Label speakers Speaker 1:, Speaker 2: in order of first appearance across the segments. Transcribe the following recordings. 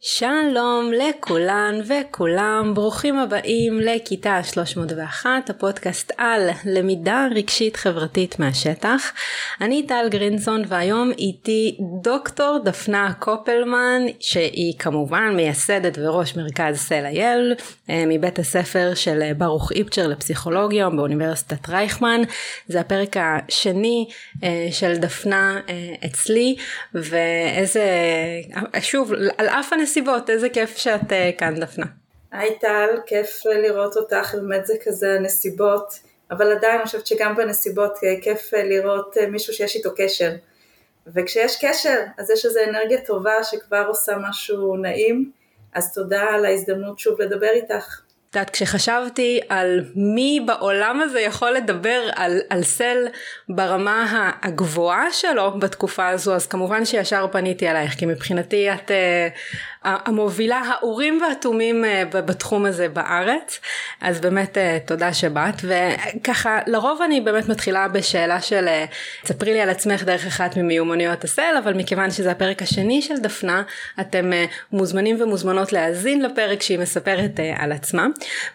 Speaker 1: שלום לכולן וכולם, ברוכים הבאים לכיתה 301, הפודקאסט על למידה רגשית חברתית מהשטח. אני טל גרינסון והיום איתי דוקטור דפנה קופלמן שהיא כמובן מייסדת וראש מרכז סלע-יל אה, מבית הספר של ברוך איפצ'ר לפסיכולוגיה באוניברסיטת רייכמן. זה הפרק השני אה, של דפנה אה, אצלי ואיזה, שוב, על אף הנסיבות הנסיבות, איזה כיף שאת uh, כאן דפנה.
Speaker 2: היי טל, כיף לראות אותך, באמת זה כזה הנסיבות, אבל עדיין אני חושבת שגם בנסיבות אה, כיף אה, לראות מישהו שיש איתו קשר. וכשיש קשר, אז יש איזו אנרגיה טובה שכבר עושה משהו נעים, אז תודה על ההזדמנות שוב לדבר איתך.
Speaker 1: את יודעת, כשחשבתי על מי בעולם הזה יכול לדבר על, על סל ברמה הגבוהה שלו בתקופה הזו, אז כמובן שישר פניתי אלייך, כי מבחינתי את המובילה האורים והתומים אה, בתחום הזה בארץ. אז באמת אה, תודה שבאת. וככה לרוב אני באמת מתחילה בשאלה של אה, תספרי לי על עצמך דרך אחת ממיומנויות הסל אבל מכיוון שזה הפרק השני של דפנה אתם מוזמנים ומוזמנות להאזין לפרק שהיא מספרת על עצמה.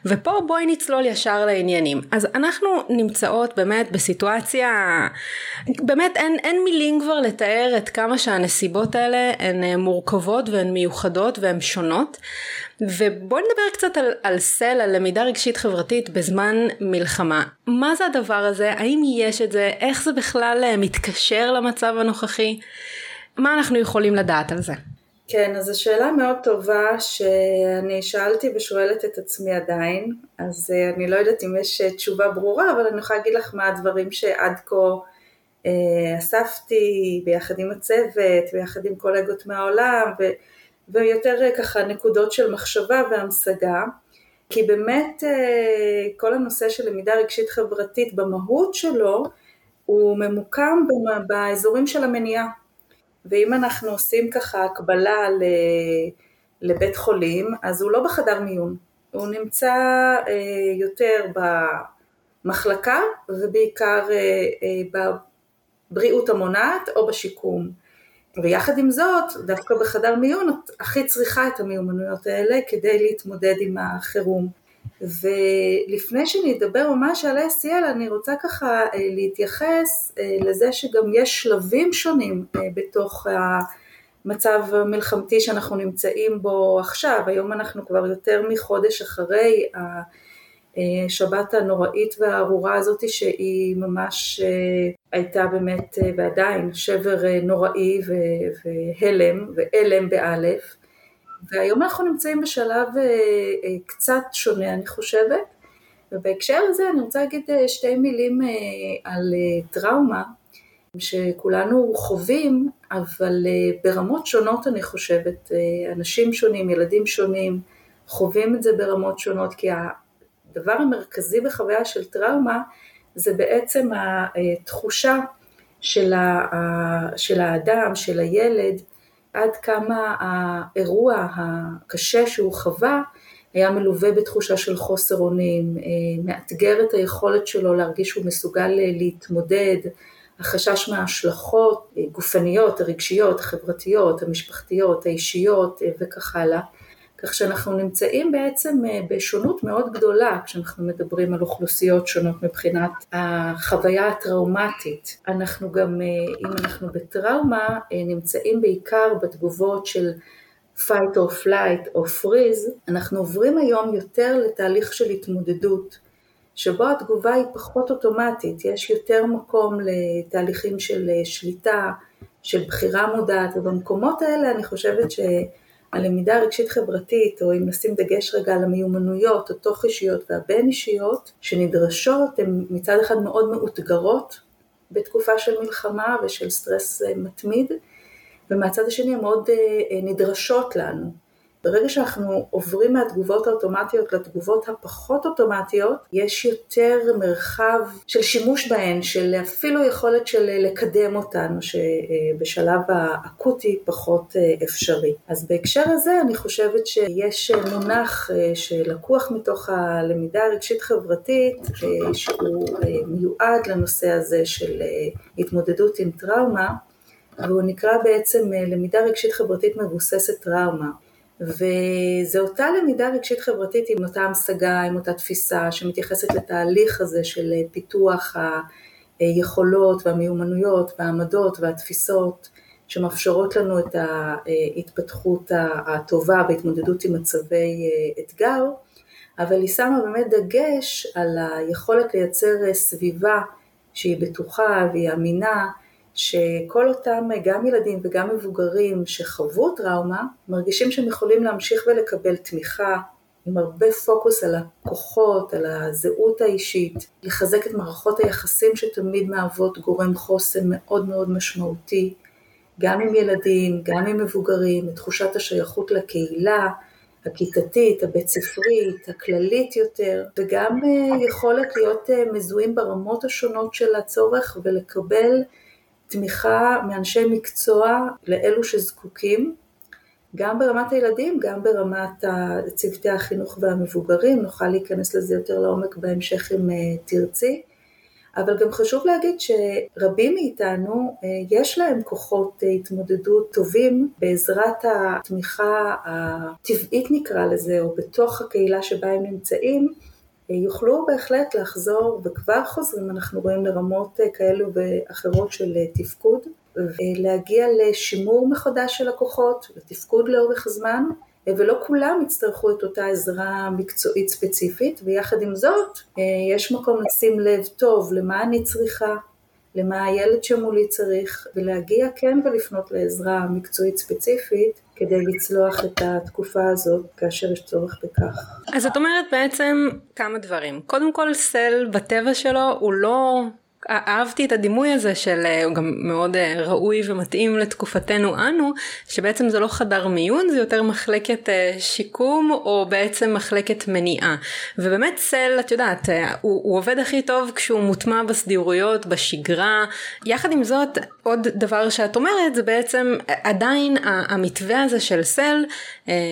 Speaker 1: ופה בואי נצלול ישר לעניינים. אז אנחנו נמצאות באמת בסיטואציה באמת אין, אין מילים כבר לתאר את כמה שהנסיבות האלה הן מורכבות והן מיוחדות מיוחדות והן שונות ובואי נדבר קצת על, על סל, על למידה רגשית חברתית בזמן מלחמה. מה זה הדבר הזה? האם יש את זה? איך זה בכלל אה, מתקשר למצב הנוכחי? מה אנחנו יכולים לדעת על זה?
Speaker 2: כן, אז זו שאלה מאוד טובה שאני שאלתי ושואלת את עצמי עדיין, אז אה, אני לא יודעת אם יש אה, תשובה ברורה, אבל אני יכולה להגיד לך מה הדברים שעד כה אספתי ביחד עם הצוות, ביחד עם קולגות מהעולם, ו... ויותר אה, ככה נקודות של מחשבה והמשגה, כי באמת אה, כל הנושא של למידה רגשית חברתית במהות שלו הוא ממוקם באזורים של המניעה. ואם אנחנו עושים ככה הקבלה לבית חולים, אז הוא לא בחדר מיון, הוא נמצא אה, יותר במחלקה ובעיקר בבריאות המונעת או בשיקום. ויחד עם זאת, דווקא בחדר מיון את הכי צריכה את המיומנויות האלה כדי להתמודד עם החירום. ולפני שאני אדבר ממש על SEL, אני רוצה ככה אה, להתייחס אה, לזה שגם יש שלבים שונים אה, בתוך המצב המלחמתי שאנחנו נמצאים בו עכשיו. היום אנחנו כבר יותר מחודש אחרי השבת הנוראית והארורה הזאת שהיא ממש הייתה באמת אה, ועדיין שבר אה, נוראי והלם והלם באלף. והיום אנחנו נמצאים בשלב אה, קצת שונה אני חושבת. ובהקשר הזה אני רוצה להגיד שתי מילים על טראומה שכולנו חווים אבל ברמות שונות אני חושבת. אנשים שונים ילדים שונים חווים את זה ברמות שונות כי הדבר המרכזי בחוויה של טראומה זה בעצם התחושה של, האדם, של הילד, עד כמה האירוע הקשה שהוא חווה היה מלווה בתחושה של חוסר אונים, אה, מאתגר את היכולת שלו להרגיש שהוא מסוגל להתמודד, החשש מההשלכות גופניות, הרגשיות, החברתיות, המשפחתיות, האישיות אה, וכך הלאה. כך שאנחנו נמצאים בעצם אה, בשונות מאוד גדולה כשאנחנו מדברים על אוכלוסיות שונות מבחינת החוויה הטראומטית. אנחנו גם, אה, אם אנחנו בטראומה, אה, נמצאים בעיקר בתגובות של fight or flight או freeze, אנחנו עוברים היום יותר לתהליך של התמודדות. שבו התגובה היא פחות אוטומטית, יש יותר מקום לתהליכים של שליטה, של בחירה מודעת, ובמקומות האלה אני חושבת ש... הלמידה הרגשית חברתית, או אם נשים דגש רגע על המיומנויות, התוך אישיות והבין אישיות, שנדרשות, הן מצד אחד מאוד מאותגרות בתקופה של מלחמה ושל סטרס אה, מתמיד, ומהצד השני הן מאוד אה, נדרשות לנו. ברגע שאנחנו עוברים מהתגובות האוטומטיות לתגובות הפחות אוטומטיות, יש יותר מרחב של שימוש בהן, של אפילו יכולת של לקדם אותן, שבשלב האקוטי פחות אה, אפשרי. אז בהקשר הזה אני חושבת שיש מונח אה, שלקוח מתוך הלמידה הרגשית חברתית, אה, שהוא מיועד לנושא הזה של התמודדות עם טראומה, והוא נקרא בעצם למידה רגשית חברתית מבוססת טראומה. וזו אותה למידה רגשית חברתית עם אותה המשגה, עם אותה תפיסה שמתייחסת לתהליך הזה של פיתוח היכולות והמיומנויות והעמדות והתפיסות שמאפשרות לנו את ההתפתחות הטובה בהתמודדות עם מצבי אתגר, אבל היא שמה באמת דגש על היכולת לייצר סביבה שהיא בטוחה והיא אמינה, שכל אותם גם ילדים וגם מבוגרים שחוו טראומה, מרגישים שהם יכולים להמשיך ולקבל תמיכה עם הרבה פוקוס על הכוחות, על הזהות האישית, לחזק את מערכות היחסים שתמיד מהוות גורם חוסן מאוד מאוד משמעותי, גם עם ילדים, גם עם מבוגרים, את תחושת השייכות לקהילה, הכיתתית, הבית ספרית, הכללית יותר, וגם אה, יכולת להיות אה, מזוהים ברמות השונות של הצורך ולקבל תמיכה מאנשי מקצוע לאלו שזקוקים, גם ברמת הילדים, גם ברמת צוותי החינוך והמבוגרים, נוכל להיכנס לזה יותר לעומק בהמשך אם אה, תרצי. אבל גם חשוב להגיד שרבים מאיתנו אה, יש להם כוחות אה, התמודדות טובים בעזרת התמיכה הטבעית נקרא לזה, או בתוך הקהילה שבה הם נמצאים, יוכלו בהחלט לחזור וכבר חוזרים, אנחנו רואים לרמות כאלו ואחרות של תפקוד, ולהגיע לשימור מחדש של הכוחות, לתפקוד לאורך זמן. ולא כולם יצטרכו את אותה עזרה מקצועית ספציפית, ויחד עם זאת אה, יש מקום לשים לב טוב למה אני צריכה, למה הילד שמולי צריך, ולהגיע כן ולפנות לעזרה מקצועית ספציפית כדי לצלוח את התקופה הזאת כאשר יש צורך בכך.
Speaker 1: אז את אומרת בעצם כמה דברים. קודם כל סל בטבע שלו הוא לא אהבתי את הדימוי הזה של, אה, הוא גם מאוד אה, ראוי ומתאים לתקופתנו אנו, שבעצם זה לא חדר מיון, זה יותר מחלקת אה, שיקום או בעצם מחלקת מניעה. ובאמת סל, את יודעת, הוא, הוא עובד הכי טוב כשהוא מוטמע בסדירויות, בשגרה. יחד עם זאת, עוד דבר שאת אומרת, זה בעצם עדיין המתווה הזה של סל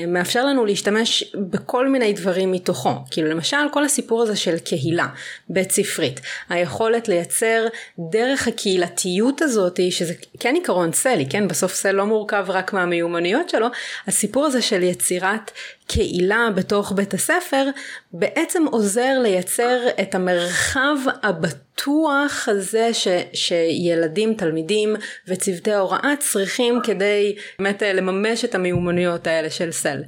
Speaker 1: מאפשר לנו להשתמש בכל מיני דברים מתוכו. כאילו למשל, כל הסיפור הזה של קהילה בית ספרית, היכולת לייצר לייצר דרך הקהילתיות הזאת, שזה כן עיקרון סלי, כן? בסוף סל לא מורכב רק מהמיומנויות שלו, הסיפור הזה של יצירת קהילה בתוך בית הספר, בעצם עוזר לייצר את המרחב הבטוח הזה ש, שילדים, תלמידים וצוותי ההוראה צריכים כדי באמת אה, לממש את המיומנויות האלה של סל.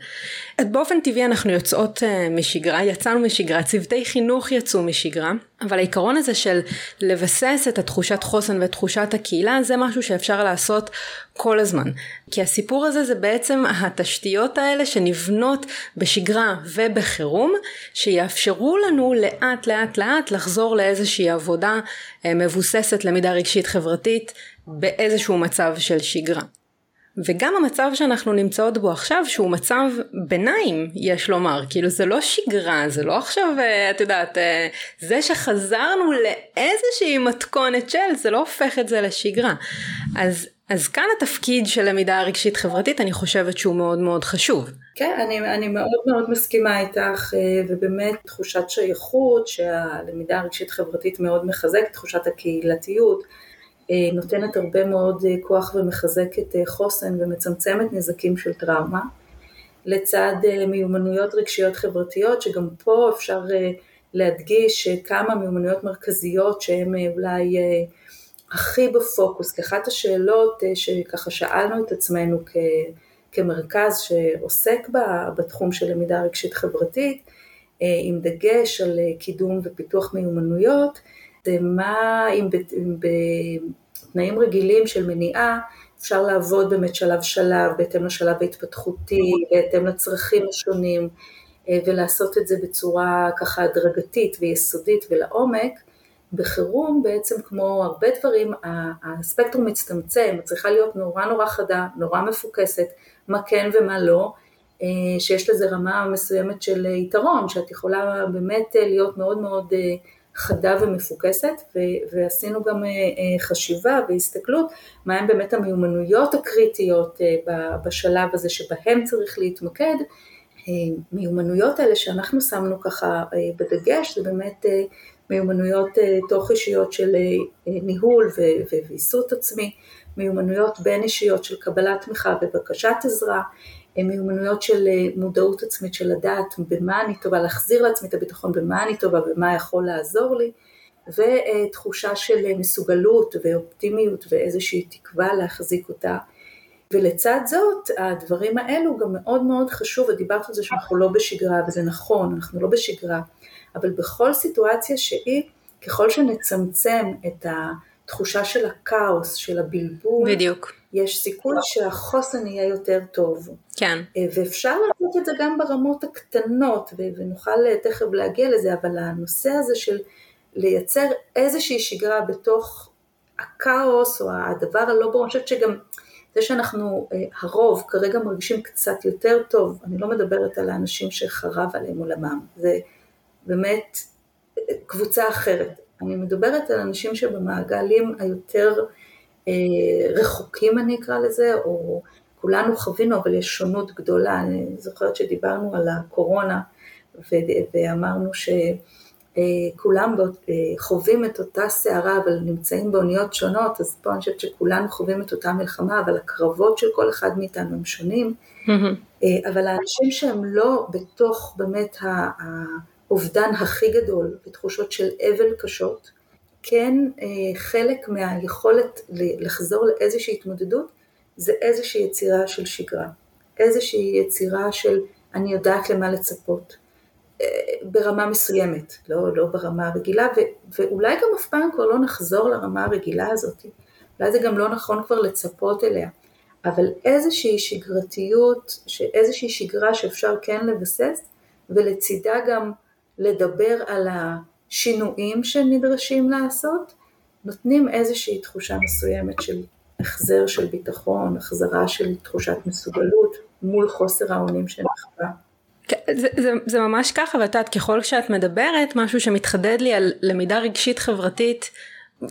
Speaker 1: באופן טבעי אנחנו יוצאות אה, משגרה, יצאנו משגרה, צוותי חינוך יצאו משגרה, אבל העיקרון הזה של לבסס את התחושת חוסן ואת תחושת הקהילה זה משהו שאפשר לעשות כל הזמן. כי הסיפור הזה זה בעצם התשתיות האלה שנבנות בשגרה ובחירום, שיאפשרו לנו לאט לאט לאט לחזור לאיזושהי עבודה אה, מבוססת למידה רגשית חברתית באיזשהו מצב של שגרה. וגם המצב שאנחנו נמצאות בו עכשיו שהוא מצב ביניים יש לומר כאילו זה לא שגרה זה לא עכשיו אה, את יודעת אה, זה שחזרנו לאיזושהי מתכונת של זה לא הופך את זה לשגרה אז אז כאן התפקיד של למידה רגשית חברתית אני חושבת שהוא מאוד מאוד חשוב.
Speaker 2: כן, אני, אני מאוד מאוד מסכימה איתך אה, ובאמת תחושת שייכות שהלמידה הרגשית חברתית מאוד מחזקת, תחושת הקהילתיות אה, נותנת הרבה מאוד אה, כוח ומחזקת חוסן ומצמצמת נזקים של טראומה לצד מיומנויות רגשיות חברתיות שגם פה אפשר להדגיש כמה מיומנויות מרכזיות שהן אולי הכי בפוקוס, כאחת השאלות אה, שככה שאלנו את עצמנו כ, כמרכז שעוסק בתחום של למידה רגשית חברתית, אה, עם דגש על אה, קידום ופיתוח מיומנויות, זה מה אם בתנאים רגילים של מניעה אפשר לעבוד באמת שלב שלב, בהתאם לשלב ההתפתחותי, בהתאם לצרכים השונים, ולעשות את זה בצורה ככה הדרגתית ויסודית ולעומק, בחירום בעצם כמו הרבה דברים הספקטרום מצטמצם, צריכה להיות נורא נורא חדה, נורא מפוקסת, מה כן ומה לא, אה, שיש לזה רמה מסוימת של יתרון, שאת יכולה באמת להיות מאוד מאוד אה, חדה ומפוקסת, ועשינו גם אה, חשיבה והסתכלות מהם באמת המיומנויות הקריטיות בשלב הזה שבהם צריך להתמקד. מיומנויות האלה שאנחנו שמנו ככה בדגש זה באמת מיומנויות אה, תוך אישיות של אה, ניהול וויסות עצמי מיומנויות בין אישיות של קבלת תמיכה ובקשת עזרה, מיומנויות של מודעות עצמית של לדעת במה אני טובה, להחזיר לעצמי את הביטחון במה אני טובה ומה יכול לעזור לי, ותחושה של מסוגלות ואופטימיות ואיזושהי תקווה להחזיק אותה. ולצד זאת, הדברים האלו גם מאוד מאוד חשוב, ודיברת על זה שאנחנו לא בשגרה, וזה נכון, אנחנו לא בשגרה, אבל בכל סיטואציה שהיא, ככל שנצמצם את התחושה של הכאוס, של הבלבול,
Speaker 1: בדיוק.
Speaker 2: יש סיכוי שהחוסן יהיה יותר טוב.
Speaker 1: כן.
Speaker 2: ואפשר לעשות את זה גם ברמות הקטנות, ונוכל תכף להגיע לזה, אבל הנושא הזה של לייצר איזושהי שגרה בתוך הכאוס, או הדבר הלא ברור, אני חושבת שגם זה שאנחנו, הרוב כרגע מרגישים קצת יותר טוב, אני לא מדברת על האנשים שחרב עליהם עולמם, זה באמת קבוצה אחרת. אני מדברת על אנשים שבמעגלים היותר אה, רחוקים אני אקרא לזה, או כולנו חווינו, אבל יש שונות גדולה. אני זוכרת שדיברנו על הקורונה ואמרנו שכולם אה, חווים את אותה סערה, אבל נמצאים באוניות שונות, אז פה אני חושבת שכולנו חווים את אותה מלחמה, אבל הקרבות של כל אחד מאיתנו הם שונים. Mm-hmm. אבל האנשים שהם לא בתוך באמת האובדן הכי גדול ותחושות של אבל קשות, כן חלק מהיכולת לחזור לאיזושהי התמודדות זה איזושהי יצירה של שגרה, איזושהי יצירה של אני יודעת למה לצפות, ברמה מסוימת, לא, לא ברמה הרגילה, ו, ואולי גם אף פעם כבר לא נחזור לרמה הרגילה הזאת, אולי זה גם לא נכון כבר לצפות אליה, אבל איזושהי שגרתיות, איזושהי שגרה שאפשר כן לבסס, ולצידה גם לדבר על השינויים שנדרשים לעשות, נותנים איזושהי תחושה מסוימת של החזר של ביטחון, החזרה של תחושת מסוגלות מול חוסר האונים שנחווה.
Speaker 1: כן, זה, זה, זה ממש ככה, ואת יודעת, ככל שאת מדברת, משהו שמתחדד לי על למידה רגשית חברתית,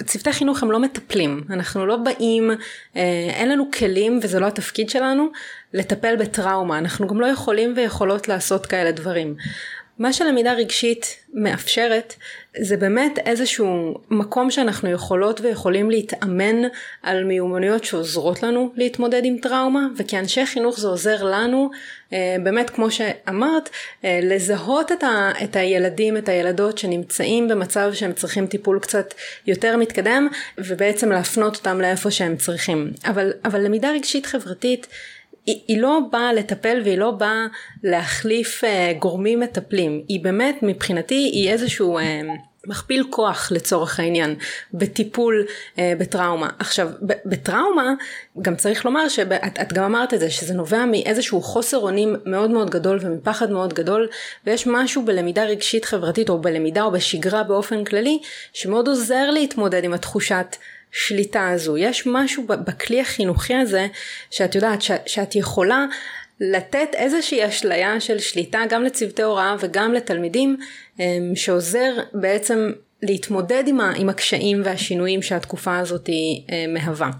Speaker 1: צוותי חינוך הם לא מטפלים, אנחנו לא באים, אה, אין לנו כלים וזה לא התפקיד שלנו לטפל בטראומה, אנחנו גם לא יכולים ויכולות לעשות כאלה דברים. מה שלמידה רגשית מאפשרת זה באמת איזשהו מקום שאנחנו יכולות ויכולים להתאמן על מיומנויות שעוזרות לנו להתמודד עם טראומה וכאנשי חינוך זה עוזר לנו אה, באמת כמו שאמרת אה, לזהות את, ה, את הילדים את הילדות שנמצאים במצב שהם צריכים טיפול קצת יותר מתקדם ובעצם להפנות אותם לאיפה שהם צריכים. אבל, אבל למידה רגשית חברתית היא, היא לא באה לטפל והיא לא באה להחליף uh, גורמים מטפלים, היא באמת מבחינתי היא איזשהו uh, מכפיל כוח לצורך העניין בטיפול uh, בטראומה. עכשיו בטראומה גם צריך לומר שאת גם אמרת את זה שזה נובע מאיזשהו חוסר אונים מאוד מאוד גדול ומפחד מאוד גדול ויש משהו בלמידה רגשית חברתית או בלמידה או בשגרה באופן כללי שמאוד עוזר להתמודד עם התחושת השליטה הזו. יש משהו בכלי החינוכי הזה שאת יודעת שאת יכולה לתת איזושהי אשליה של שליטה גם לצוותי הוראה וגם לתלמידים אמ, שעוזר בעצם להתמודד עם, ה, עם הקשיים והשינויים שהתקופה הזאת אה, מהווה.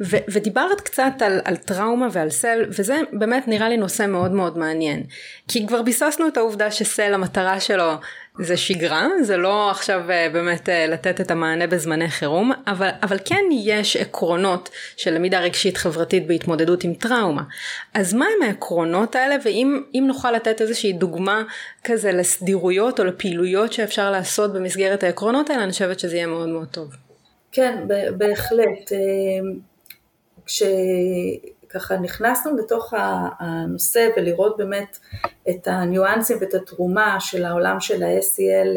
Speaker 1: ו, ודיברת קצת על, על טראומה ועל סל וזה באמת נראה לי נושא מאוד מאוד מעניין. כי כבר ביססנו את העובדה שסל המטרה שלו זה שגרה, זה לא עכשיו אה, באמת אה, לתת את המענה בזמני חירום, אבל, אבל כן יש עקרונות של למידה רגשית חברתית בהתמודדות עם טראומה. אז מה הם העקרונות האלה, ואם נוכל לתת איזושהי דוגמה כזה לסדירויות או לפעילויות שאפשר לעשות במסגרת העקרונות האלה, אני חושבת שזה יהיה מאוד מאוד טוב.
Speaker 2: כן, בהחלט. אה, כש... ככה נכנסנו לתוך הנושא ולראות באמת את הניואנסים ואת התרומה של העולם של ה-SEL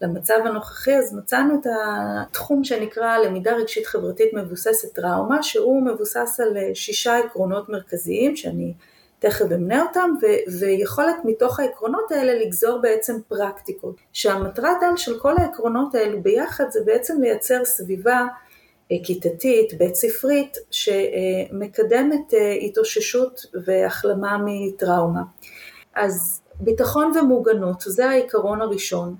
Speaker 2: למצב הנוכחי, אז מצאנו את התחום שנקרא למידה רגשית חברתית מבוססת טראומה, שהוא מבוסס על שישה עקרונות מרכזיים שאני תכף אמנה אותם, ו- ויכולת מתוך העקרונות האלה לגזור בעצם פרקטיקות. שהמטרת על של כל העקרונות האלו ביחד זה בעצם לייצר סביבה כיתתית, בית ספרית, שמקדמת אה, התאוששות והחלמה מטראומה. אז ביטחון ומוגנות זה העיקרון הראשון,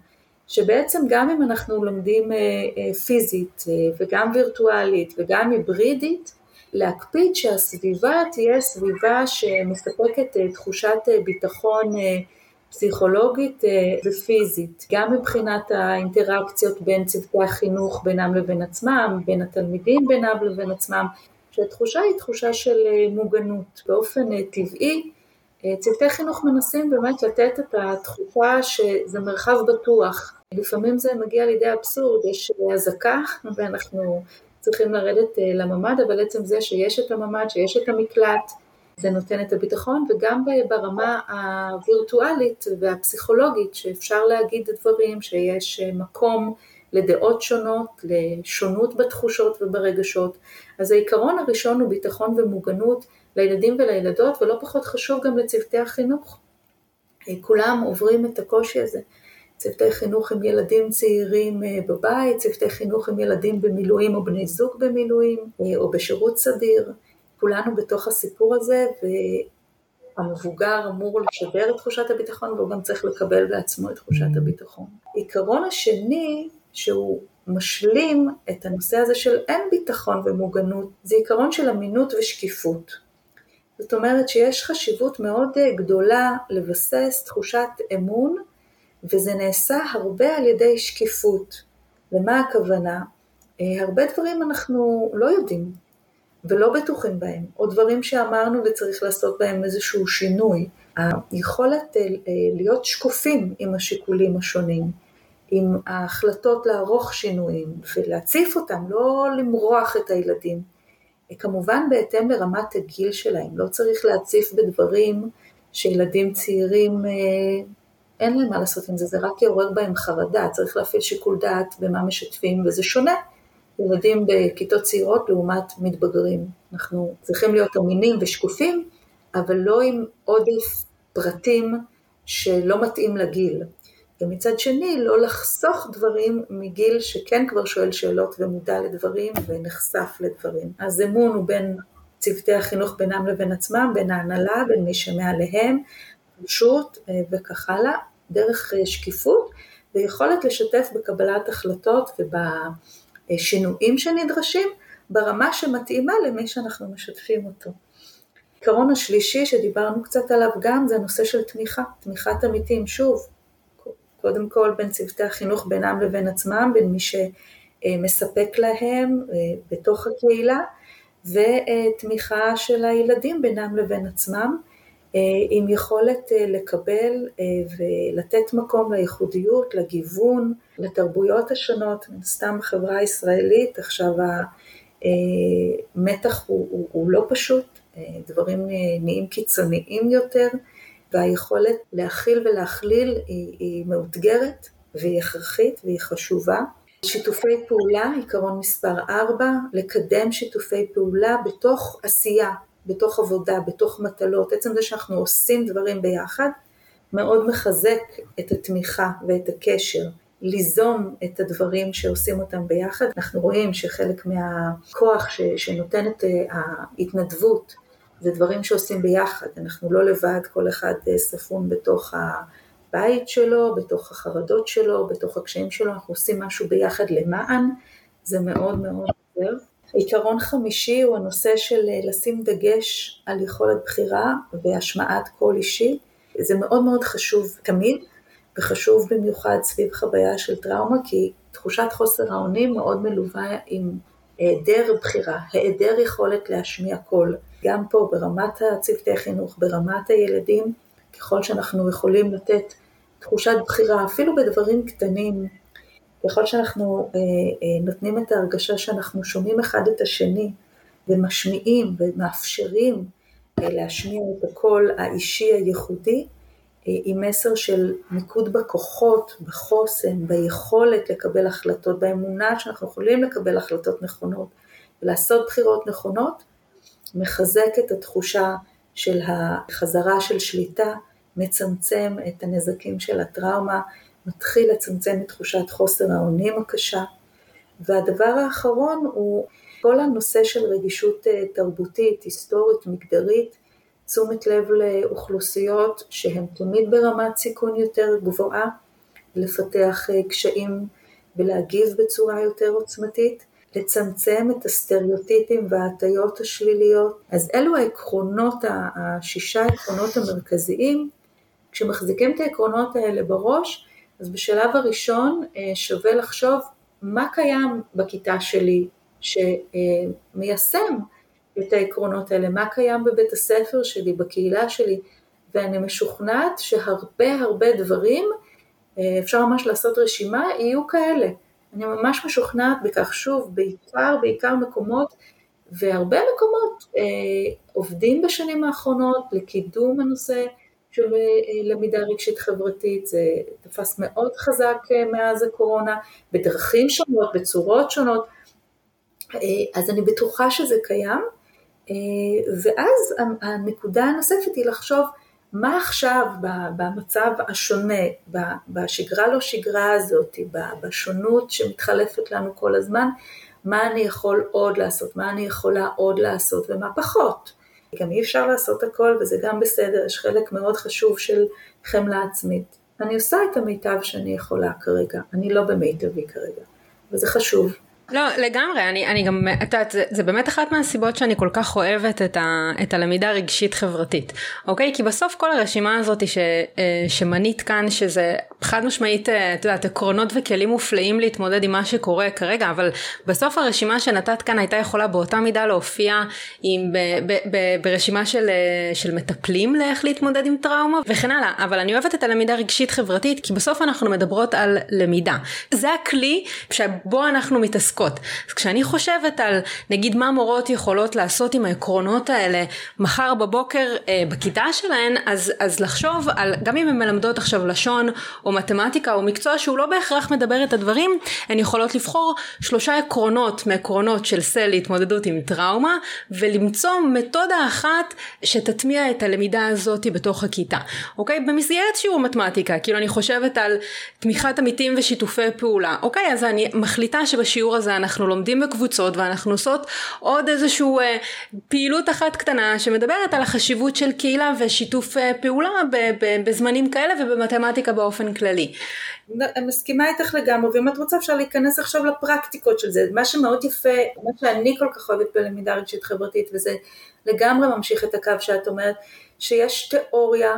Speaker 2: שבעצם גם אם אנחנו לומדים אה, אה, פיזית וגם וירטואלית וגם היברידית, להקפיד שהסביבה תהיה סביבה שמספקת תחושת ביטחון פסיכולוגית ופיזית, גם מבחינת האינטראקציות בין צוותי החינוך בינם לבין עצמם, בין התלמידים בינם לבין עצמם, שהתחושה היא תחושה של מוגנות. באופן טבעי צוותי חינוך מנסים באמת לתת את התחושה שזה מרחב בטוח. לפעמים זה מגיע לידי אבסורד, יש אזעקה ואנחנו צריכים לרדת לממ"ד, אבל עצם זה שיש את הממ"ד, שיש את המקלט, זה נותן את הביטחון, וגם ברמה הווירטואלית והפסיכולוגית, שאפשר להגיד דברים, שיש מקום לדעות שונות, לשונות בתחושות וברגשות. אז העיקרון הראשון הוא ביטחון ומוגנות לילדים ולילדות, ולא פחות חשוב גם לצוותי החינוך. כולם עוברים את הקושי הזה. צוותי חינוך עם ילדים צעירים בבית, צוותי חינוך עם ילדים במילואים או בני זוג במילואים, או בשירות סדיר. כולנו בתוך הסיפור הזה, והמבוגר אמור לשדר את תחושת הביטחון, והוא גם צריך לקבל בעצמו את תחושת הביטחון. עיקרון השני, שהוא משלים את הנושא הזה של אין ביטחון ומוגנות, זה עיקרון של אמינות ושקיפות. זאת אומרת שיש חשיבות מאוד גדולה לבסס תחושת אמון, וזה נעשה הרבה על ידי שקיפות. למה הכוונה? הרבה דברים אנחנו לא יודעים ולא בטוחים בהם, או דברים שאמרנו וצריך לעשות בהם איזשהו שינוי. היכולת להיות שקופים עם השיקולים השונים, עם ההחלטות לערוך שינויים ולהציף אותם, לא למרוח את הילדים. כמובן בהתאם לרמת הגיל שלהם, לא צריך להציף בדברים שילדים צעירים אין להם מה לעשות עם זה, זה רק יעורר בהם חרדה, צריך להפעיל שיקול דעת במה משתפים, וזה שונה. ילדים בכיתות צעירות לעומת מתבגרים. אנחנו צריכים להיות אמינים ושקופים, אבל לא עם עודף פרטים שלא מתאים לגיל. ומצד שני, לא לחסוך דברים מגיל שכן כבר שואל שאלות ומודע לדברים ונחשף לדברים. אז אמון הוא בין צוותי החינוך בינם לבין עצמם, בין ההנהלה, בין מי שמעליהם, רשות וכך הלאה, דרך שקיפות ויכולת לשתף בקבלת החלטות ובשינויים שנדרשים ברמה שמתאימה למי שאנחנו משתפים אותו. העיקרון השלישי שדיברנו קצת עליו גם זה הנושא של תמיכה, תמיכת עמיתים, שוב, קודם כל בין צוותי החינוך בינם לבין עצמם, בין מי שמספק להם בתוך הקהילה, ותמיכה של הילדים בינם לבין עצמם, עם יכולת לקבל ולתת מקום לייחודיות, לגיוון, לתרבויות השונות, מן הסתם בחברה הישראלית עכשיו המתח הוא, הוא, הוא לא פשוט, דברים נהיים קיצוניים יותר, והיכולת להכיל ולהכליל היא, היא מאותגרת והיא הכרחית והיא חשובה. שיתופי פעולה, עיקרון מספר 4, לקדם שיתופי פעולה בתוך עשייה, בתוך עבודה, בתוך מטלות, עצם זה שאנחנו עושים דברים ביחד, מאוד מחזק את התמיכה ואת הקשר, ליזום את הדברים שעושים אותם ביחד. אנחנו רואים שחלק מהכוח ש, שנותנת ההתנדבות זה דברים שעושים ביחד, אנחנו לא לבד, כל אחד ספון בתוך הבית שלו, בתוך החרדות שלו, בתוך הקשיים שלו, אנחנו עושים משהו ביחד למען, זה מאוד מאוד עוזר. עיקרון חמישי הוא הנושא של לשים דגש על יכולת בחירה והשמעת קול אישי. זה מאוד מאוד חשוב תמיד, וחשוב במיוחד סביב חוויה של טראומה, כי תחושת חוסר האונים מאוד מלווה עם היעדר בחירה, היעדר יכולת להשמיע קול. גם פה ברמת הצוותי חינוך, ברמת הילדים, ככל שאנחנו יכולים לתת תחושת בחירה, אפילו בדברים קטנים, ככל שאנחנו אה, אה, נותנים את ההרגשה שאנחנו שומעים אחד את השני ומשמיעים ומאפשרים אה, להשמיע את הקול האישי הייחודי, עם מסר של מיקוד בכוחות, בחוסן, ביכולת לקבל החלטות, באמונה שאנחנו יכולים לקבל החלטות נכונות ולעשות בחירות נכונות, מחזק את התחושה של החזרה של שליטה, מצמצם את הנזקים של הטראומה, מתחיל לצמצם את תחושת חוסר האונים הקשה. והדבר האחרון הוא כל הנושא של רגישות תרבותית, היסטורית, מגדרית, תשומת לב לאוכלוסיות שהן תמיד ברמת סיכון יותר גבוהה, לפתח קשיים ולהגיב בצורה יותר עוצמתית, לצמצם את הסטריאוטיפים וההטיות השליליות. אז אלו העקרונות, השישה העקרונות המרכזיים כשמחזיקים את העקרונות האלה בראש, אז בשלב הראשון שווה לחשוב מה קיים בכיתה שלי שמיישם את העקרונות האלה, מה קיים בבית הספר שלי, בקהילה שלי, ואני משוכנעת שהרבה הרבה דברים, אפשר ממש לעשות רשימה, יהיו כאלה. אני ממש משוכנעת בכך, שוב, בעיקר, בעיקר מקומות, והרבה מקומות אה, עובדים בשנים האחרונות לקידום הנושא של אה, למידה רגשית חברתית, זה תפס מאוד חזק אה, מאז הקורונה, בדרכים שונות, בצורות שונות, אה, אז אני בטוחה שזה קיים, ואז הנקודה הנוספת היא לחשוב מה עכשיו במצב השונה, בשגרה לא שגרה הזאת, בשונות שמתחלפת לנו כל הזמן, מה אני יכול עוד לעשות, מה אני יכולה עוד לעשות ומה פחות. גם אי אפשר לעשות הכל וזה גם בסדר, יש חלק מאוד חשוב של חמלה עצמית. אני עושה את המיטב שאני יכולה כרגע, אני לא במיטבי כרגע, וזה חשוב.
Speaker 1: לא, לגמרי, אני, אני גם, את יודעת, זה, זה באמת אחת מהסיבות שאני כל כך אוהבת את, ה, את הלמידה הרגשית חברתית, אוקיי? כי בסוף כל הרשימה הזאת ש, אה, שמנית כאן, שזה חד משמעית, אה, את יודעת, עקרונות וכלים מופלאים להתמודד עם מה שקורה כרגע, אבל בסוף הרשימה שנתת כאן הייתה יכולה באותה מידה להופיע עם, ב, ב, ב, ברשימה של, אה, של מטפלים לאיך להתמודד עם טראומה וכן הלאה, אבל אני אוהבת את הלמידה הרגשית חברתית, כי בסוף אנחנו מדברות על למידה. זה הכלי שבו אנחנו מתעסקות. עוסקות. אז כשאני חושבת על נגיד מה מורות יכולות לעשות עם העקרונות האלה מחר בבוקר אה, בכיתה שלהן, אז, אז לחשוב על, גם אם הן מלמדות עכשיו לשון או מתמטיקה או מקצוע שהוא לא בהכרח מדבר את הדברים, הן יכולות לבחור שלושה עקרונות מעקרונות של סל להתמודדות עם טראומה ולמצוא מתודה אחת שתטמיע את הלמידה הזאת בתוך הכיתה. אוקיי? במסגרת שיעור מתמטיקה, כאילו אני חושבת על תמיכת עמיתים ושיתופי פעולה. אוקיי, אז אני מחליטה שבשיעור הזה אנחנו לומדים בקבוצות ואנחנו עושות עוד איזושהי אה, פעילות אחת קטנה שמדברת על החשיבות של קהילה ושיתוף אה, פעולה ב- ב- בזמנים כאלה ובמתמטיקה באופן כללי.
Speaker 2: אני מסכימה איתך לגמרי, ואם את רוצה אפשר להיכנס עכשיו לפרקטיקות של זה, מה שמאוד יפה, מה שאני כל כך אוהבת בלמידה רגשית חברתית, וזה לגמרי ממשיך את הקו שאת אומרת, שיש תיאוריה,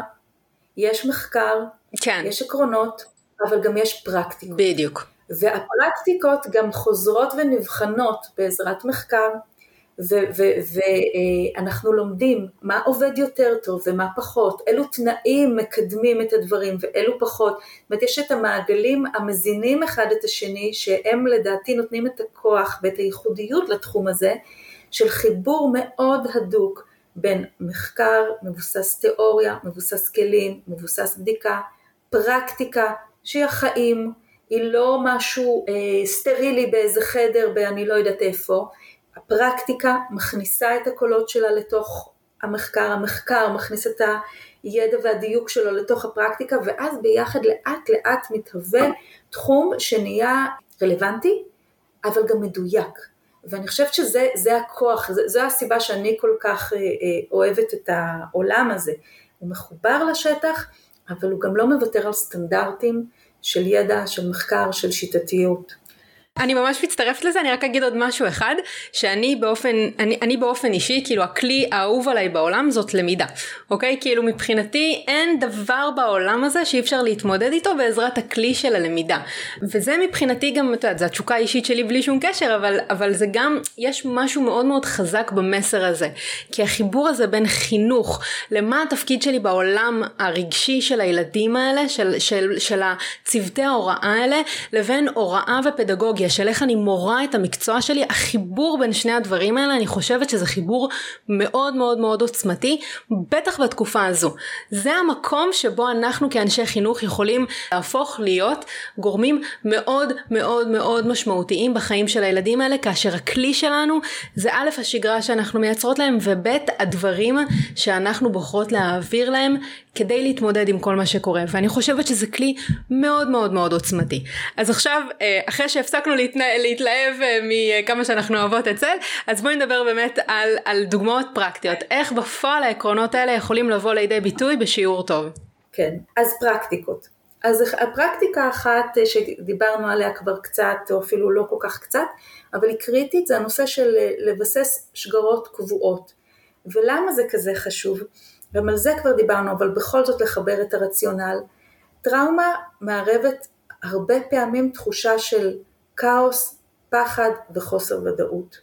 Speaker 2: יש מחקר, כן. יש עקרונות, אבל גם יש פרקטיקות.
Speaker 1: בדיוק.
Speaker 2: והפרקטיקות גם חוזרות ונבחנות בעזרת מחקר, ואנחנו לומדים מה עובד יותר טוב ומה פחות, אילו תנאים מקדמים את הדברים ואילו פחות, זאת אומרת יש את המעגלים המזינים אחד את השני שהם לדעתי נותנים את הכוח ואת הייחודיות לתחום הזה של חיבור מאוד הדוק בין מחקר מבוסס תיאוריה, מבוסס כלים, מבוסס בדיקה, פרקטיקה שהיא החיים, היא לא משהו אה, סטרילי באיזה חדר באני לא יודעת איפה, הפרקטיקה מכניסה את הקולות שלה לתוך המחקר, המחקר מכניס את הידע והדיוק שלו לתוך הפרקטיקה ואז ביחד לאט לאט מתהווה תחום שנהיה רלוונטי אבל גם מדויק. ואני חושבת שזה הכוח, זו הסיבה שאני כל כך אה, אה, אוהבת את העולם הזה, הוא מחובר לשטח אבל הוא גם לא מוותר על סטנדרטים של ידע, של מחקר, של שיטתיות.
Speaker 1: אני ממש מצטרפת לזה, אני רק אגיד עוד משהו אחד, שאני באופן, אני, אני באופן אישי, כאילו הכלי האהוב עליי בעולם זאת למידה, אוקיי? כאילו מבחינתי אין דבר בעולם הזה שאי אפשר להתמודד איתו בעזרת הכלי של הלמידה. וזה מבחינתי גם, את יודעת, זו התשוקה האישית שלי בלי שום קשר, אבל, אבל זה גם, יש משהו מאוד מאוד חזק במסר הזה. כי החיבור הזה בין חינוך למה התפקיד שלי בעולם הרגשי של הילדים האלה, של, של, של הצוותי ההוראה האלה, לבין הוראה ופדגוגיה. פסיכולוגיה, של איך אני מורה את המקצוע שלי, החיבור בין שני הדברים האלה, אני חושבת שזה חיבור מאוד מאוד מאוד עוצמתי, בטח בתקופה הזו. זה המקום שבו אנחנו כאנשי חינוך יכולים להפוך להיות גורמים מאוד מאוד מאוד משמעותיים בחיים של הילדים האלה, כאשר הכלי שלנו זה א' השגרה שאנחנו מייצרות להם, וב' הדברים שאנחנו בוחרות להעביר להם כדי להתמודד עם כל מה שקורה, ואני חושבת שזה כלי מאוד מאוד מאוד עוצמתי. אז עכשיו, אה, אחרי שהפסקנו להתנה, להתלהב אה, מכמה שאנחנו אוהבות את זה, אז בואי נדבר באמת על, על דוגמאות פרקטיות, איך בפועל העקרונות האלה יכולים לבוא לידי ביטוי בשיעור טוב.
Speaker 2: כן, אז פרקטיקות. אז הפרקטיקה האחת אה, שדיברנו עליה כבר קצת, או אפילו לא כל כך קצת, אבל היא קריטית, זה הנושא של לבסס שגרות קבועות. ולמה זה כזה חשוב? גם על זה כבר דיברנו, אבל בכל זאת לחבר את הרציונל. טראומה מערבת הרבה פעמים תחושה של כאוס, פחד וחוסר ודאות.